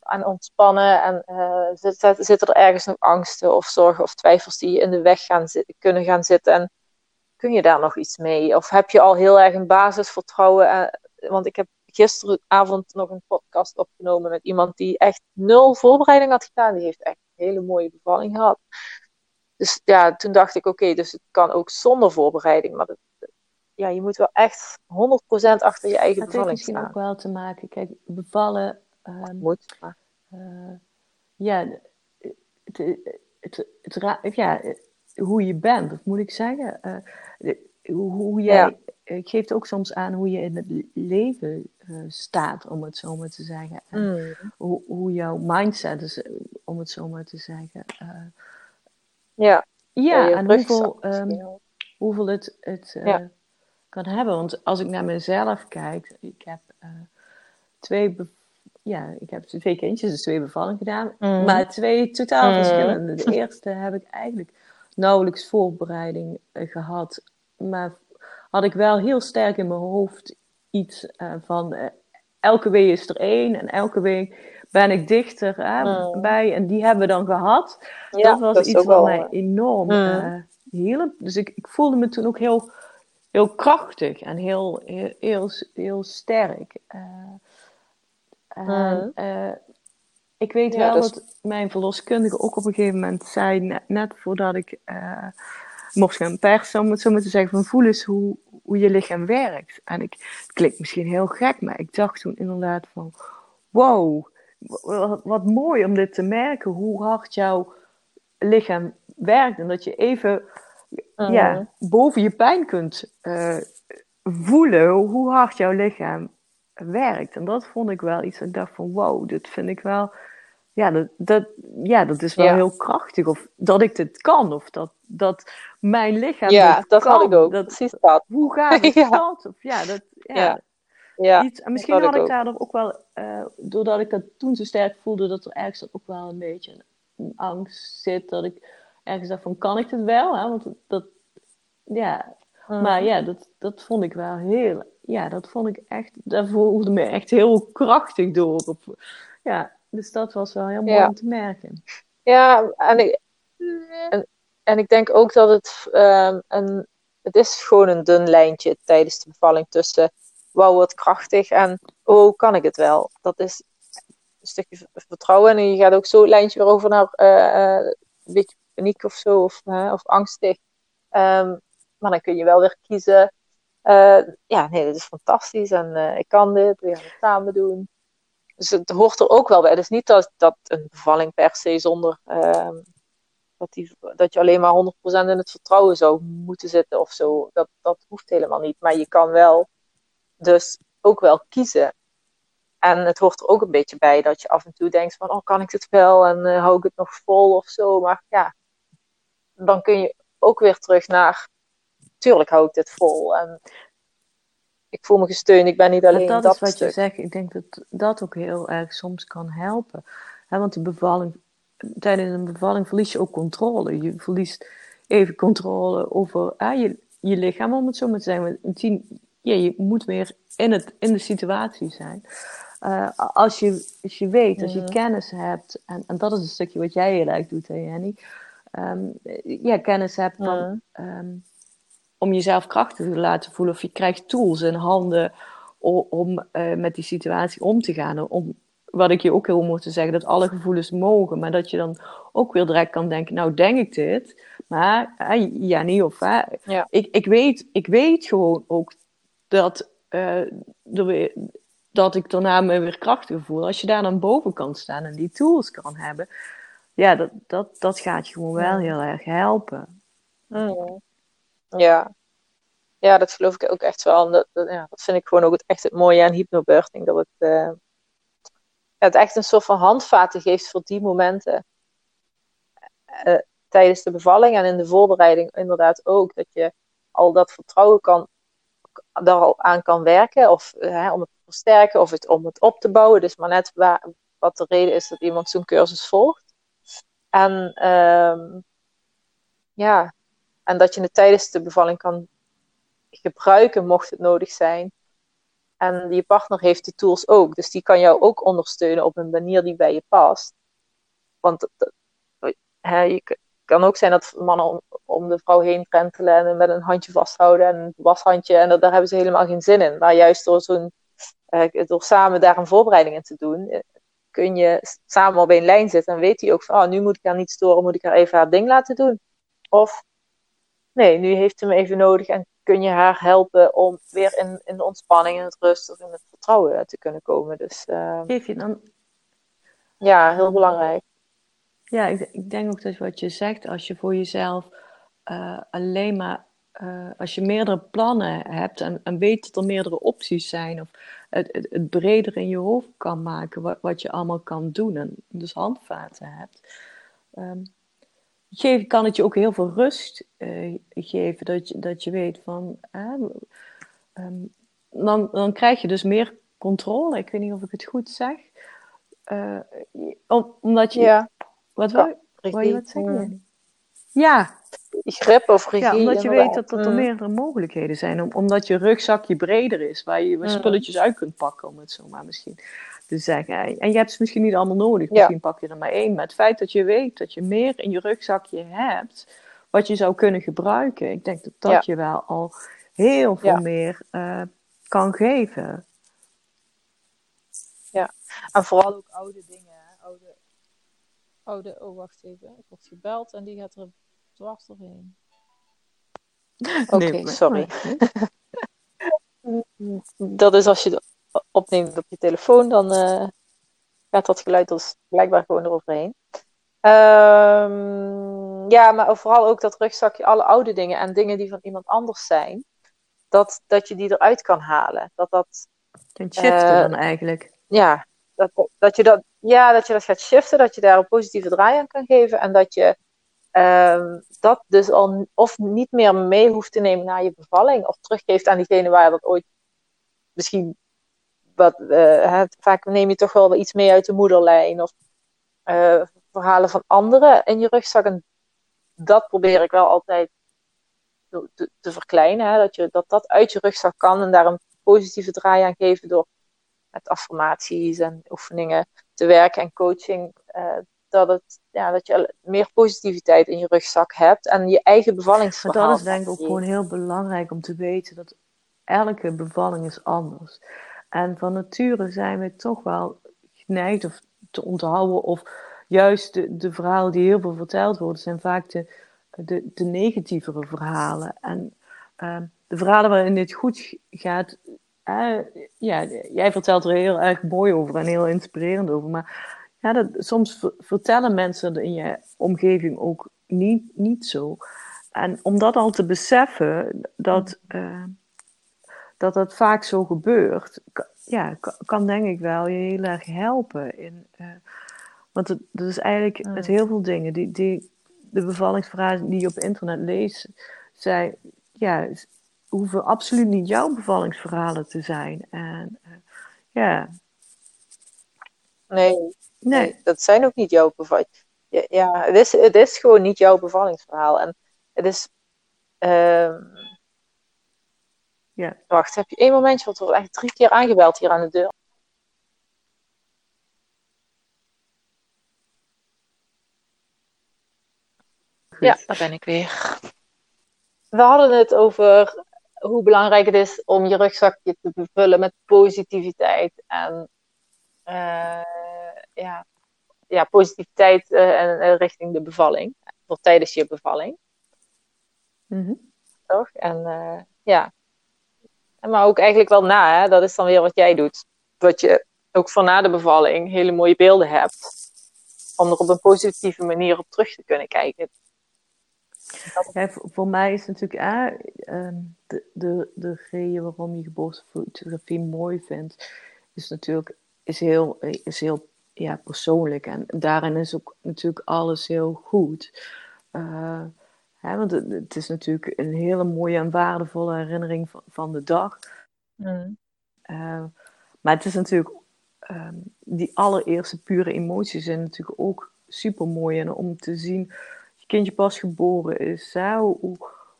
en ontspannen? En uh, zitten er ergens nog angsten of zorgen of twijfels die je in de weg gaan kunnen gaan zitten? En kun je daar nog iets mee? Of heb je al heel erg een basisvertrouwen? Uh, want ik heb gisteravond nog een podcast opgenomen met iemand die echt nul voorbereiding had gedaan. Die heeft echt hele mooie bevalling gehad. Dus ja, toen dacht ik, oké, dus het kan ook zonder voorbereiding. Maar ja, je moet wel echt 100% achter je eigen bevalling staan. Het heeft misschien ook wel te maken, kijk, bevallen... Um, moet. Uh, ja, het, het, het, ja, hoe je bent, of moet ik zeggen. Uh, hoe, hoe jij ja geeft ook soms aan hoe je in het leven uh, staat, om het zo maar te zeggen. Mm. Hoe, hoe, jouw mindset is, om het zo maar te zeggen. Uh, ja. Ja, en hoeveel, um, hoeveel het, het uh, ja. kan hebben. Want als ik naar mezelf kijk, ik heb twee, ja, ik heb twee kindjes, dus twee bevallingen gedaan. Mm. Maar twee totaal mm. verschillende. De eerste heb ik eigenlijk nauwelijks voorbereiding gehad. Maar had ik wel heel sterk in mijn hoofd iets uh, van uh, elke week is er één en elke week ben ik dichter uh, bij. En die hebben we dan gehad. Ja, dat was dat iets wat mij enorm mm. hielp. Dus ik, ik voelde me toen ook heel, heel krachtig en heel, heel, heel, heel sterk. En, ik weet wel dat mijn verloskundige ook op een gegeven moment zei, net, voordat ik uh, mocht gaan persen, om het zo maar te zeggen, van voel eens hoe, hoe je lichaam werkt. En ik, het klinkt misschien heel gek, maar ik dacht toen inderdaad van, wow, wat, wat mooi om dit te merken, hoe hard jouw lichaam werkt. En dat je even ja, mhm. boven je pijn kunt uh, voelen hoe hard jouw lichaam werkt. En dat vond ik wel iets ik dacht van wow, dit vind ik wel. Ja, dat, dat, ja, dat is wel heel krachtig. Of dat ik dit kan. Of dat, dat mijn lichaam. Ja, dat kan. had ik ook. Dat, Precies dat. Hoe gaat het ja. dat? Of ja, dat. Ja. ja. Iets, en misschien had ik, daar ook wel, uh, doordat ik dat toen zo sterk voelde, dat er ergens ook wel een beetje een angst zit. Dat ik ergens dacht van, kan ik het wel? Hè? Want dat, ja. Mm. Maar ja, dat, dat vond ik wel heel ja, dat vond ik echt, dat voelde me echt heel krachtig door. Op, ja, dus dat was wel heel mooi om te merken. Ja, en ik, en, en ik denk ook dat het um, een, het is gewoon een dun lijntje tijdens de bevalling tussen wauw, wat krachtig en oh, kan ik het wel? Dat is een stukje vertrouwen en je gaat ook zo het lijntje weer over naar uh, uh, een beetje paniek of zo, of, uh, of angstig. Um, maar dan kun je wel weer kiezen uh, ja, nee, dit is fantastisch en ik kan dit, we gaan het samen doen. Dus het hoort er ook wel bij. Het is niet dat, dat een bevalling per se zonder uh, dat, die, dat je alleen maar 100% in het vertrouwen zou moeten zitten of zo. Dat, dat hoeft helemaal niet. Maar je kan wel dus ook wel kiezen. En het hoort er ook een beetje bij dat je af en toe denkt van, oh, kan ik dit wel en uh, hou ik het nog vol of zo. Maar ja, dan kun je ook weer terug naar tuurlijk hou ik dit vol. En ik voel me gesteund. Ik ben niet alleen dat, dat is wat je zegt. Ik denk dat dat ook heel erg soms kan helpen. want de bevalling, tijdens een bevalling verlies je ook controle. Je verliest even controle over je, je lichaam, om het zo maar te zeggen. Ja, je moet weer in, het, in de situatie zijn. Uh, als, je, als je weet, als je kennis hebt, en, en dat is een stukje wat jij heel erg doet, hè, Jenny. Um, ja, kennis hebt van. Um, om jezelf krachtig te laten voelen. Of je krijgt tools en handen om, om uh, met die situatie om te gaan. Om, wat ik je ook heel mooi te zeggen, dat alle gevoelens mogen. Maar dat je dan ook weer direct kan denken, nou denk ik dit. Maar ja, niet of hè. Ja. Ik, ik, weet, ik weet gewoon ook dat, uh, dat ik daarna me weer krachtig voel. Als je daar dan boven kan staan en die tools kan hebben. Ja, dat, dat, dat gaat je gewoon wel heel erg helpen. Mm. Ja. ja, dat geloof ik ook echt wel. Dat, dat, ja, dat vind ik gewoon ook het, echt het mooie aan hypnobirthing. Dat het, uh, het echt een soort van handvaten geeft voor die momenten. Uh, tijdens de bevalling en in de voorbereiding inderdaad ook. Dat je al dat vertrouwen kan, daar al aan kan werken. Of uh, om het te versterken of het, om het op te bouwen. Dus maar net waar, wat de reden is dat iemand zo'n cursus volgt. En um, ja, en dat je het tijdens de bevalling kan gebruiken, mocht het nodig zijn. En je partner heeft die tools ook. Dus die kan jou ook ondersteunen op een manier die bij je past. Want hè, kan ook zijn dat mannen om, om, de vrouw heen drentelen en met een handje vasthouden en een washandje. En dat, daar hebben ze helemaal geen zin in. Maar juist door, zo'n, eh, samen daar een voorbereiding in te doen, eh, kun je samen op één lijn zitten. En weet hij ook van, oh, nu moet ik haar niet storen, moet ik haar even haar ding laten doen. Of nee, nu heeft ze me even nodig en kun je haar helpen om weer in, in de ontspanning, in het rust of in het vertrouwen te kunnen komen. Dus, uh, Geef je dan. Ja, heel belangrijk. Ja, ik, ik, denk ook dat wat je zegt, als je voor jezelf uh, alleen maar, uh, als je meerdere plannen hebt en, en, weet dat er meerdere opties zijn, of het, het, het, breder in je hoofd kan maken wat, wat je allemaal kan doen en dus handvaten hebt. Um, kan het je ook heel veel rust uh, geven. Dat je, dat je weet van. um, dan, dan krijg je dus meer controle. Ik weet niet of ik het goed zeg. Uh, om, omdat je. Ja. Wat wil, wil je wat zeggen? Ja. Grip of regie. Ja, omdat je weet dat, dat er mm. meerdere mogelijkheden zijn. Om, omdat je rugzakje breder is, waar je mm. spulletjes uit kunt pakken, om het zo maar misschien te zeggen. En je hebt ze misschien niet allemaal nodig. Misschien pak je er maar één. Maar het feit dat je weet dat je meer in je rugzakje hebt, wat je zou kunnen gebruiken, ik denk dat dat je wel al heel veel meer uh, kan geven. Ja, en vooral ook oude dingen. oude, oude, oh wacht even, ik word gebeld en die gaat er dwars doorheen. Oké, sorry. dat is als je opneemt op je telefoon, dan uh, gaat dat geluid dus blijkbaar gewoon eroverheen. Um, ja, maar vooral ook dat rugzakje, alle oude dingen en dingen die van iemand anders zijn, dat, dat je die eruit kan halen. Dat dat. Een shiften uh, dan eigenlijk. Ja dat, dat, je dat, ja, dat je dat gaat shiften, dat je daar een positieve draai aan kan geven en dat je uh, dat dus al of niet meer mee hoeft te nemen naar je bevalling of teruggeeft aan diegene waar je dat ooit misschien wat, uh, vaak neem je toch wel iets mee uit de moederlijn of uh, verhalen van anderen in je rugzak. En dat probeer ik wel altijd te, te, verkleinen. Hè? Dat, je, dat dat uit je rugzak kan en daar een positieve draai aan geven door met affirmaties en oefeningen te werken en coaching. Uh, dat, het, ja, dat je meer positiviteit in je rugzak hebt en je eigen bevallingsverhaal. Maar dat is denk ik ook gewoon heel belangrijk om te weten dat elke bevalling is anders. En van nature zijn we toch wel geneigd of te onthouden of juist de, de verhalen die heel veel verteld worden zijn vaak de, de, negatievere verhalen. En uh, de verhalen waarin dit goed gaat, uh, ja, jij vertelt er heel erg mooi over en heel inspirerend over. Maar ja, dat, soms vertellen mensen in je omgeving ook niet, niet zo. En om dat al te beseffen, dat, uh, dat dat vaak zo gebeurt, ja, kan, denk ik wel je heel erg helpen. In, uh, want het, dat is eigenlijk met heel veel dingen. Die, die, de bevallingsverhalen die je op internet leest, zij, ja, hoeven absoluut niet jouw bevallingsverhalen te zijn. En uh, ja. Nee, nee, dat zijn ook niet jouw bevallings. Ja, ja, het, is, het is gewoon niet jouw bevallingsverhaal. En het is. Uh, ja. Wacht, heb je één momentje? Want er wordt echt drie keer aangebeld hier aan de deur. Ja, daar ben ik weer. We hadden het over hoe belangrijk het is om je rugzakje te bevullen met positiviteit. En uh, ja, ja, positiviteit uh, en, richting de bevalling. Voor tijdens je bevalling. Mm-hmm. Toch? En ja. Maar ook eigenlijk wel na, hè? dat is dan weer wat jij doet. Dat je ook van na de bevalling hele mooie beelden hebt. Om er op een positieve manier op terug te kunnen kijken. Voor mij is natuurlijk eh, de, de, de reden waarom je geboortefotografie mooi vindt, is natuurlijk is heel, is heel ja, persoonlijk. En daarin is ook natuurlijk alles heel goed. Uh, hè, want het, is natuurlijk een hele mooie en waardevolle herinnering van, van de dag. Mm. Uh, maar het is natuurlijk, um, die allereerste pure emoties zijn natuurlijk ook super mooi. En om te zien kindje pas geboren is, hè, hoe,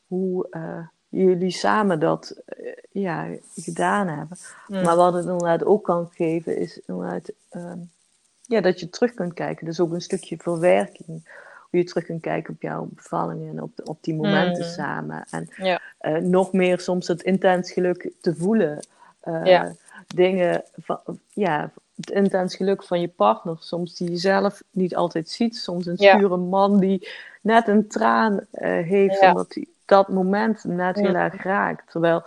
hoe uh, jullie samen dat uh, ja, gedaan hebben. Mm. Maar wat het inderdaad ook kan geven, is inderdaad uh, ja, dat je terug kunt kijken. Dus ook een stukje verwerking. Je terug kunt kijken op jouw bevallingen en op, op die momenten mm. samen. En ja. Eh, nog meer soms het intens geluk te voelen. Ja. Dingen van, ja, het intens geluk van je partner. Soms die je zelf niet altijd ziet. Soms een schure man die net een traan uh, heeft. Omdat hij dat moment net heel erg raakt. Terwijl,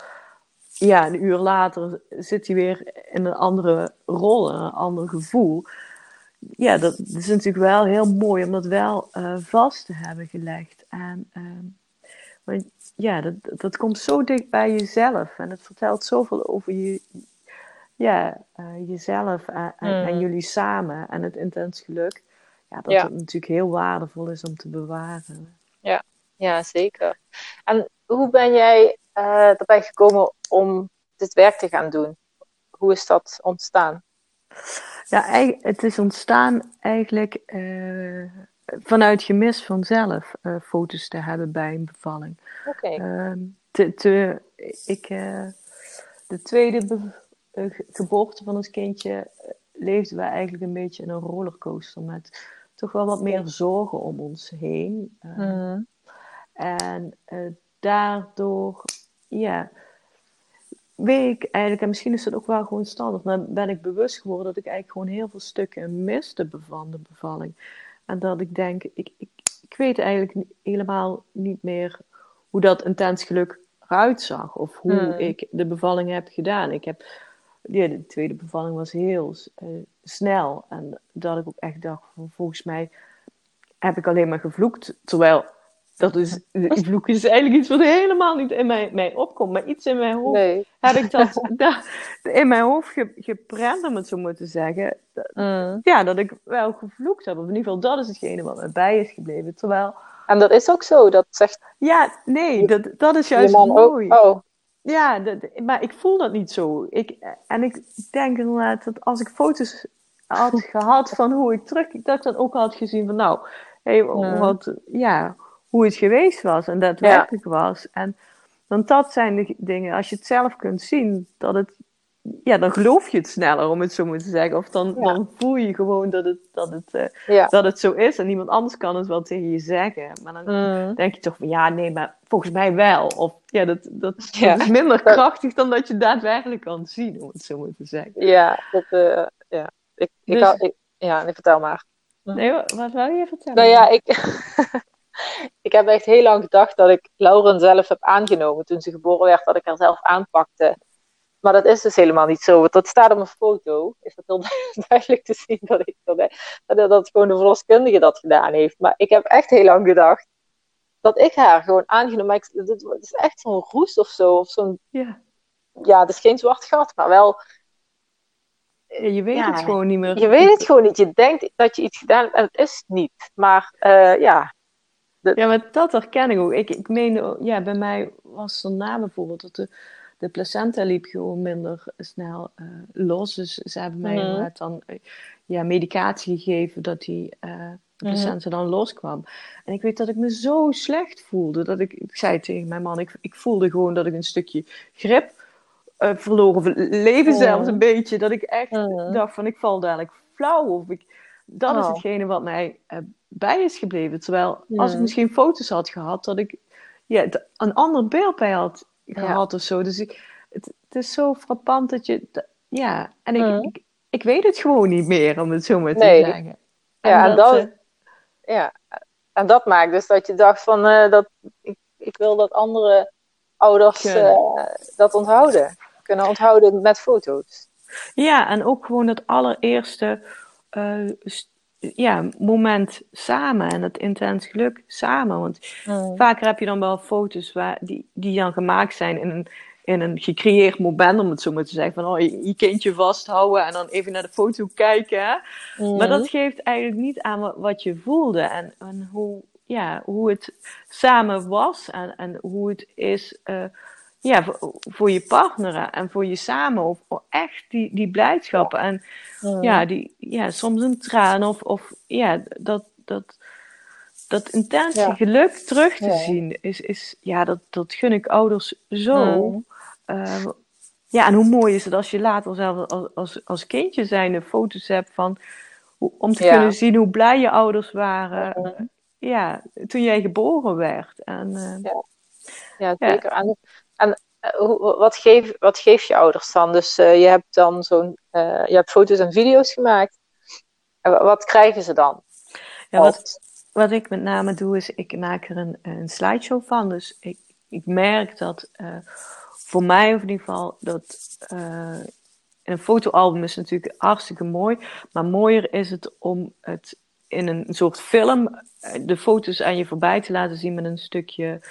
ja, een uur later zit hij weer in een andere rol. Een ander gevoel. Ja, dat is natuurlijk wel heel mooi om dat wel uh, vast te hebben gelegd. En uh, want, ja, dat, dat komt zo dicht bij jezelf. En het vertelt zoveel over je, ja, uh, jezelf en, en, mm. jullie samen en het intens geluk. Ja, dat het natuurlijk heel waardevol is om te bewaren. Ja, ja zeker. En hoe ben jij uh, erbij gekomen om dit werk te gaan doen? Hoe is dat ontstaan? Ja, het is ontstaan eigenlijk uh, vanuit gemis van zelf uh, foto's te hebben bij een bevalling. Oké. Okay. Ehm, te, te, ik, de tweede geboorte van ons kindje eh, leefden we eigenlijk een beetje in een rollercoaster met toch wel wat meer zorgen om ons heen. Mm. En daardoor, ja, weet ik eigenlijk, en misschien is het ook wel gewoon standaard, maar ben ik bewust geworden dat ik eigenlijk gewoon heel veel stukken miste van de bevalling. En dat ik denk, ik, ik, ik weet eigenlijk helemaal niet meer hoe dat intens geluk eruit zag. Of hoe Hmm. ik de bevalling heb gedaan. Ik heb, ja, de tweede bevalling was heel eh, snel. En dat ik ook echt dacht, van, volgens mij heb ik alleen maar gevloekt. Terwijl, dat is, vloek is eigenlijk iets wat helemaal niet in mij, mij opkomt. Maar iets in mijn hoofd Nee. heb ik dat da- in mijn hoofd ge, geprent, om het zo maar te zeggen. Dat- Mm. Ja, dat ik wel gevloekt heb. Of in ieder geval, dat is hetgene wat me bij is gebleven. Terwijl, En dat is ook zo. Dat zegt ja, nee, dat, dat is juist man mooi. ook. Oh, Ja, dat- maar ik voel dat niet zo. Ik, en ik denk inderdaad dat als ik foto's had gehad van hoe ik terug, dat ik dan ook had gezien van nou, hey, Ja. wat, ja, hoe het geweest was en daadwerkelijk was. En want dat zijn de dingen, als je het zelf kunt zien, dat het, ja, dan geloof je het sneller, om het zo maar te zeggen. Of dan, Ja. dan voel je gewoon dat het, dat, het, eh, ja. dat het zo is en niemand anders kan het wel tegen je zeggen. Maar dan Mm. denk je toch van ja, nee, maar volgens mij wel. Of ja, dat, dat, dat Ja. is minder krachtig dan dat je daadwerkelijk kan zien, om het zo maar te zeggen. Ja, dat, eh, ja. Ik, ik, Dus- ik, ja, nee, vertel maar. Nee, wat wat wil je vertellen? Nou ja, ik, ik heb echt heel lang gedacht dat ik Lauren zelf heb aangenomen toen ze geboren werd, dat ik haar zelf aanpakte. Maar dat is dus helemaal niet zo. Want dat staat op mijn foto. Is dat heel duidelijk te zien dat, ik, dat, dat, dat gewoon de verloskundige dat gedaan heeft. Maar ik heb echt heel lang gedacht dat ik haar gewoon aangenomen. Maar ik, het, het is echt zo'n roes of zo. Of zo'n, Ja. ja, het is geen zwart gat, maar wel je weet Ja, het gewoon niet meer. Je weet het gewoon niet. Je denkt dat je iets gedaan hebt en het is niet. Maar eh, ja, Ja, maar dat herken ik ook. Ik, ik meen, ja, bij mij was daarna bijvoorbeeld dat de, de placenta liep gewoon minder snel eh, los. Dus ze hebben mij Mhm. inderdaad dan eh, ja, medicatie gegeven dat die eh, de placenta dan loskwam. En ik weet dat ik me zo slecht voelde. Dat ik, ik zei tegen mijn man, ik, ik voelde gewoon dat ik een stukje grip eh verloren, of leven Mhm. zelfs een beetje. Dat ik echt Mhm. dacht van, ik val dadelijk flauw. Of ik, dat is Oh. hetgene wat mij bij is gebleven. Terwijl als ik misschien foto's had gehad, dat ik ja, een ander beeld bij had Ja. gehad of zo. Dus ik, het, het is zo frappant dat je... Ja, en ik, ik, ik weet het gewoon niet meer, om het zo maar te Nee. zeggen. Ja, en dat- eh, ja. En dat maakt dus dat je dacht van eh, dat ik, ik wil dat andere ouders eh, dat onthouden. Kunnen onthouden met foto's. Ja, en ook gewoon het allereerste st- ja, moment samen en het intens geluk samen. Want vaker heb je dan wel foto's waar, die, die dan gemaakt zijn in een, in een gecreëerd moment, om het zo maar te zeggen. Van oh, je, je kindje vasthouden en dan even naar de foto kijken. Maar dat geeft eigenlijk niet aan wa- wat je voelde en, en hoe, ja, hoe het samen was en, en hoe het is eh, ja, voor, voor je partner en voor je samen. Of, of echt die, die blijdschap en ja, die, ja, soms een traan of, of ja, dat, dat, dat intense Ja. geluk terug te Ja. zien, is, is, ja, dat, dat gun ik ouders zo. Eh, ja, en hoe mooi is het als je later zelf als, als, als kindje zijnde foto's hebt van, hoe- om te Ja. kunnen zien hoe blij je ouders waren, ja, toen jij geboren werd. En, Ja. Ja, zeker. En, en eh, wat, geef, wat geef je ouders dan? Dus eh, je hebt dan zo'n, eh, je hebt foto's en video's gemaakt. En wa- wat krijgen ze dan? ja, wat, wat ik met name doe, is ik maak er een, een slideshow van. Dus ik, ik merk dat voor mij in ieder geval dat een fotoalbum is natuurlijk hartstikke mooi. Maar mooier is het om het in een soort film de foto's aan je voorbij te laten zien met een stukje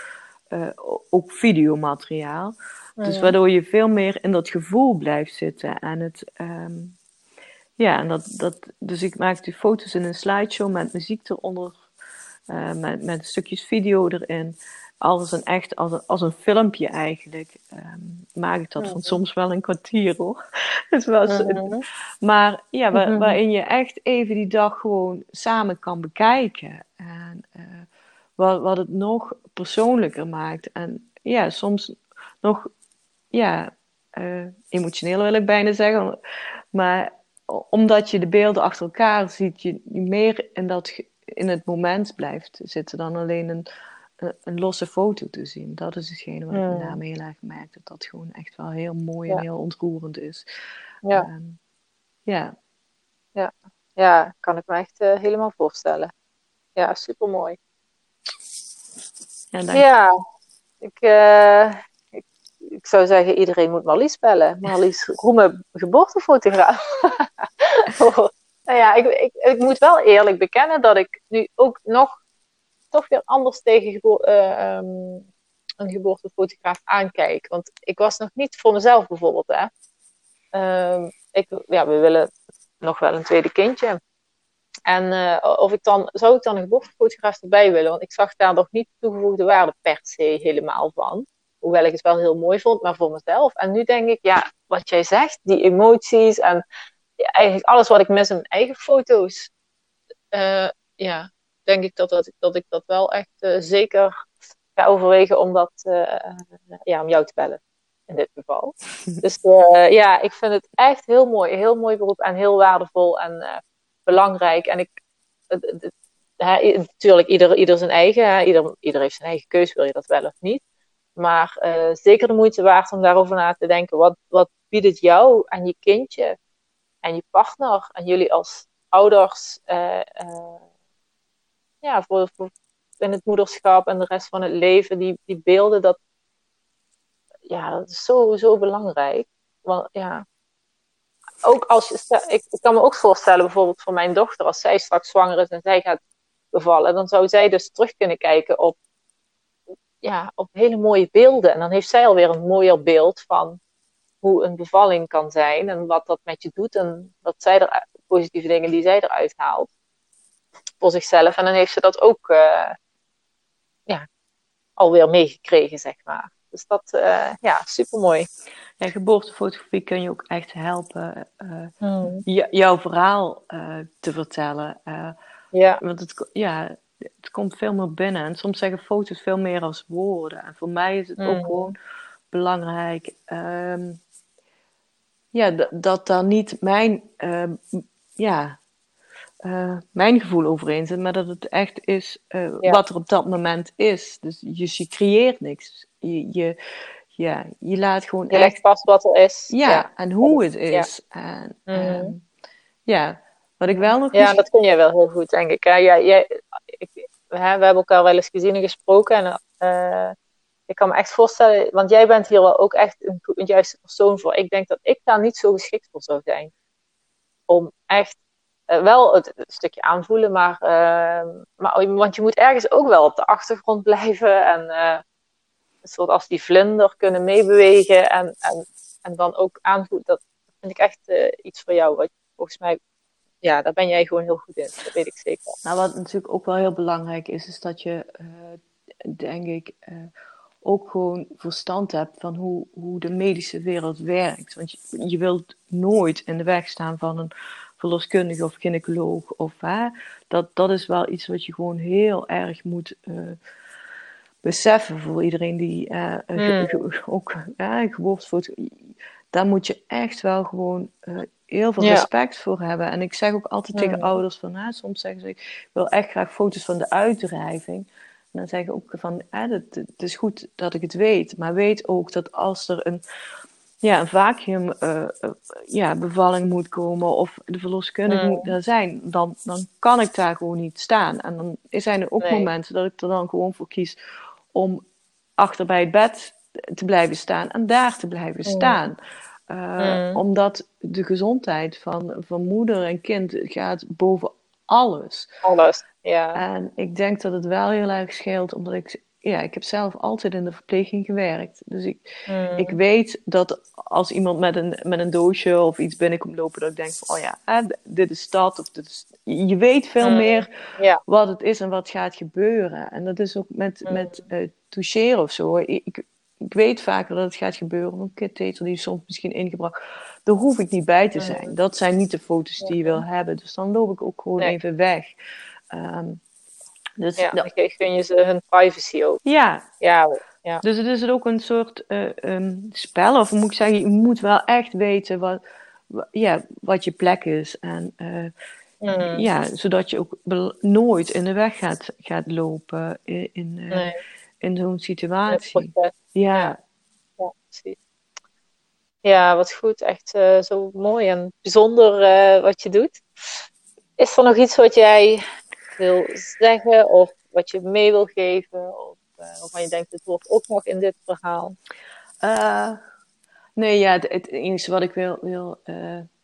eh, ook videomateriaal. Dus waardoor je veel meer in dat gevoel blijft zitten. En het, ehm, ja, en dat, dat, dus ik maak die foto's in een slideshow met muziek eronder, eh, met, met stukjes video erin. Als een echt, als een, als een filmpje eigenlijk, ehm, maak ik dat van soms wel een kwartier hoor. Het was, Mhm. maar ja, waar- Mhm. waarin je echt even die dag gewoon samen kan bekijken. En eh, wat, wat het nog persoonlijker maakt. En ja, soms nog ja, eh, emotioneler wil ik bijna zeggen. Maar omdat je de beelden achter elkaar ziet, je meer in, dat, in het moment blijft zitten dan alleen een, een losse foto te zien. Dat is hetgene wat ik met Hmm. name heel erg merk. Dat dat gewoon echt wel heel mooi Ja. en heel ontroerend is. Ja. Ehm, ja. Ja, kan ik me echt eh, helemaal voorstellen. Ja, super mooi. Ja, dank Ja, ik, eh, ik, ik zou zeggen, iedereen moet Marlies bellen. Marlies Roemen, geboortefotograaf. nou ja, ik, ik, ik moet wel eerlijk bekennen dat ik nu ook nog toch weer anders tegen gebo- ehm, een geboortefotograaf aankijk. Want ik was nog niet voor mezelf bijvoorbeeld. Hè. Ehm, ik, ja, we willen nog wel een tweede kindje. En eh, of ik dan, zou ik dan een geboortefotograaf erbij willen? Want ik zag daar nog niet toegevoegde waarde per se helemaal van. Hoewel ik het wel heel mooi vond, maar voor mezelf. En nu denk ik, ja, wat jij zegt, die emoties en ja, eigenlijk alles wat ik mis in mijn eigen foto's. eh, ja, denk ik dat, dat, dat ik dat wel echt eh, zeker ga overwegen om dat, ja, om jou te bellen. In dit geval. Dus ja, ik vind het echt heel mooi. Heel mooi beroep en heel waardevol en belangrijk. En ik, natuurlijk, ieder, ieder zijn eigen. Hè, ieder, ieder heeft zijn eigen keus, wil je dat wel of niet. Maar eh, zeker de moeite waard om daarover na te denken. Wat, wat biedt het jou en je kindje en je partner en jullie als ouders eh, eh, ja, voor, voor in het moederschap en de rest van het leven, die, die beelden, dat, ja, dat is zo, zo belangrijk. Want ja, ook als ik, kan me ook voorstellen, bijvoorbeeld voor mijn dochter, als zij straks zwanger is en zij gaat bevallen, dan zou zij dus terug kunnen kijken op, ja, op hele mooie beelden. En dan heeft zij alweer een mooier beeld van hoe een bevalling kan zijn en wat dat met je doet en wat zij er, positieve dingen die zij eruit haalt voor zichzelf. En dan heeft ze dat ook eh, ja, alweer meegekregen, zeg maar. Dus dat, eh ja, super mooi. Ja, geboortefotografie kun je ook echt helpen eh, j- jouw verhaal eh, te vertellen. Ja, want het, ja, het komt veel meer binnen. En soms zeggen foto's veel meer als woorden. En voor mij is het ook Mm. gewoon belangrijk ehm, ja, dat daar niet mijn, ehm, ja, eh, mijn gevoel overeen zit, maar dat het echt is eh, Ja. wat er op dat moment is. Dus je, je creëert niks. Je, je, ja, je laat gewoon je legt echt vast wat er is. ja, ja. en hoe het is. En, Mhm. ehm, ja, wat ik wel nog Ja, misschien- dat kun jij wel heel goed, denk ik. Hè? Ja, jij, ik, hè, we hebben elkaar wel eens gezien en gesproken. En eh, ik kan me echt voorstellen, want jij bent hier wel ook echt een, een juiste persoon voor. Ik denk dat ik daar niet zo geschikt voor zou zijn. Om echt eh, wel het, stukje aanvoelen, maar, eh, maar want je moet ergens ook wel op de achtergrond blijven. En eh, een soort als die vlinder kunnen meebewegen. En, en, en dan ook aanvoelen. Dat vind ik echt eh, iets voor jou. Wat volgens mij ja, daar ben jij gewoon heel goed in. Dat weet ik zeker. Nou, wat natuurlijk ook wel heel belangrijk is, is dat je, denk ik, ook gewoon verstand hebt van hoe, hoe de medische wereld werkt. Want je, je wilt nooit in de weg staan van een verloskundige of gynaecoloog. Of, hè, dat, dat is wel iets wat je gewoon heel erg moet eh, beseffen voor iedereen die eh, ge- ge- ook ja, geboortefoto. Daar moet je echt wel gewoon eh, heel veel Ja. respect voor hebben. En ik zeg ook altijd tegen Mm. ouders van, hè, soms zeggen ze, ik wil echt graag foto's van de uitdrijving. En dan zeggen ook van, hè, het, het is goed dat ik het weet, maar weet ook dat als er een, ja, een vacuüm eh, eh, ja, bevalling moet komen of de verloskundige Mm. moet er zijn, dan, dan kan ik daar gewoon niet staan. En dan zijn er ook Nee. momenten dat ik er dan gewoon voor kies om achter bij het bed te blijven staan en daar te blijven Mm. staan. Uh, Mm. Omdat de gezondheid van, van moeder en kind gaat boven alles. Alles. Ja. En ik denk dat het wel heel erg scheelt, omdat ik, ja, ik heb zelf altijd in de verpleging gewerkt. Dus ik, Mm. ik weet dat als iemand met een, met een doosje of iets binnenkomt lopen, dat ik denk van, oh ja, hè, dit is dat. Of dit is, je weet veel Mm. meer wat het is en wat gaat gebeuren. En dat is ook met, Mm. met uh, toucheren of zo. Ik, ik, weet vaker dat het gaat gebeuren. Een kitteter die soms misschien ingebracht. Daar hoef ik niet bij te zijn. Dat zijn niet de foto's die je wil hebben. Dus dan loop ik ook gewoon Nee. even weg. Ehm, dus ja. Dan gun je ze hun privacy ook. ja, Ja. Ja. dus het is ook een soort eh, ehm, spel. Of moet ik zeggen, je moet wel echt weten wat, wa- ja, wat je plek is. En eh, mm. ja, zodat je ook nooit in de weg gaat, gaat lopen in, in, uh, in zo'n situatie. Ja. ja. Ja, precies. Ja, wat goed. Echt uh, zo mooi en bijzonder uh, wat je doet. Is er nog iets wat jij wil zeggen of wat je mee wil geven? Of uh, waarvan je denkt, het wordt ook nog in dit verhaal? nee, ja, het, het, enige wat ik wil, wil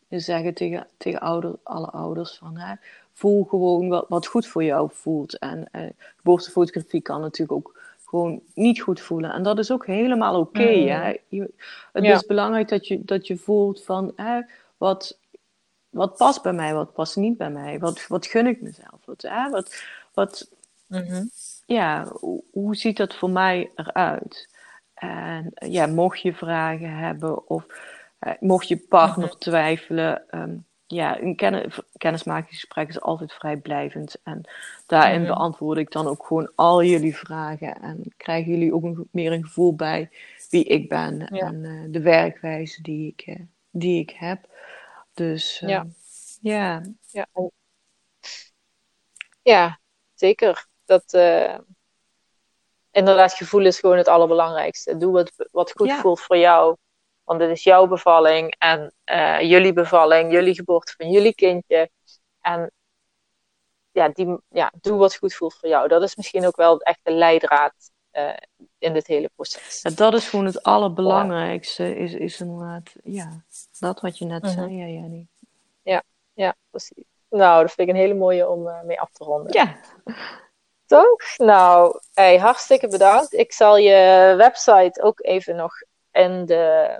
zeggen tegen, tegen ouder, alle ouders van... Hè, voel gewoon wat, wat goed voor jou voelt. En geboortefotografie kan natuurlijk ook gewoon niet goed voelen. En dat is ook helemaal oké. Okay, mm. Het is belangrijk dat je, dat je voelt van hè, wat, wat past bij mij, wat past niet bij mij, wat, wat gun ik mezelf, wat, hè, wat, wat mm-hmm. ja, hoe, hoe, ziet dat voor mij eruit? En ja, mocht je vragen hebben of uh, mocht je partner mm-hmm. twijfelen, um, ja, een kennismakingsgesprek is altijd vrijblijvend. En daarin mhm. beantwoord ik dan ook gewoon al jullie vragen. En krijgen jullie ook een, meer een gevoel bij wie ik ben. En uh, de werkwijze die ik, uh, die ik heb. Dus uh, ja. ja. Ja. ja, zeker. Dat, inderdaad, gevoel is gewoon het allerbelangrijkste. Doe wat, wat goed voelt voor jou. Want dit is jouw bevalling en uh, jullie bevalling, jullie geboorte van jullie kindje. En ja, die, ja, doe wat goed voelt voor jou. Dat is misschien ook wel echt de leidraad uh, in dit hele proces. Ja, dat is gewoon het allerbelangrijkste, is, is inderdaad, ja, dat wat je net zei, mhm. ja, Jenny. Ja, ja, precies. Nou, dat vind ik een hele mooie om uh, mee af te ronden. Ja. Toch? Nou, hey, hartstikke bedankt. Ik zal je website ook even nog in de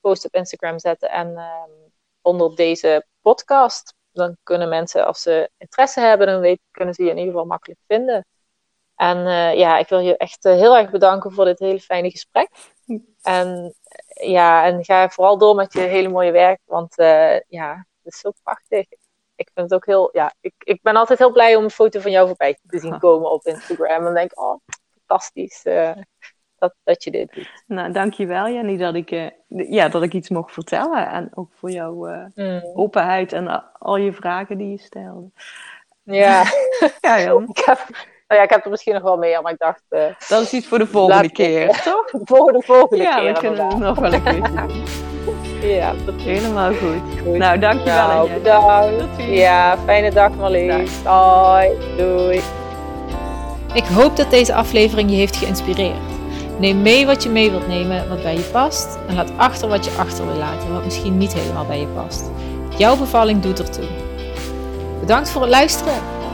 post op Instagram zetten en um, onder deze podcast. Dan kunnen mensen, als ze interesse hebben, dan weten, kunnen ze je in ieder geval makkelijk vinden. En uh, ja, ik wil je echt uh, heel erg bedanken voor dit hele fijne gesprek. En ja, en ga vooral door met je hele mooie werk, want uh, ja, het is zo prachtig. Ik vind het ook heel, ja, ik, ik ben altijd heel blij om een foto van jou voorbij te zien komen op Instagram. En denk, oh, fantastisch dat, dat je dit doet. Nou, dankjewel Jenny dat ik, uh, ja, dat ik iets mocht vertellen. En ook voor jouw uh, mm. openheid en al je vragen die je stelde. Ja, ja Jan. ik, heb, nou ja, ik heb er misschien nog wel meer, maar ik dacht... Uh, dat is iets voor de volgende keer, toch? voor de volgende ja, keer. Ja, we kunnen het nog wel een keer doen. Ja, Helemaal goed. goed. Nou, dankjewel. Nou, bedankt. Ja, fijne dag Marlies. Hoi. Doei. Ik hoop dat deze aflevering je heeft geïnspireerd. Neem mee wat je mee wilt nemen, wat bij je past. En laat achter wat je achter wil laten, wat misschien niet helemaal bij je past. Jouw bevalling doet ertoe. Bedankt voor het luisteren.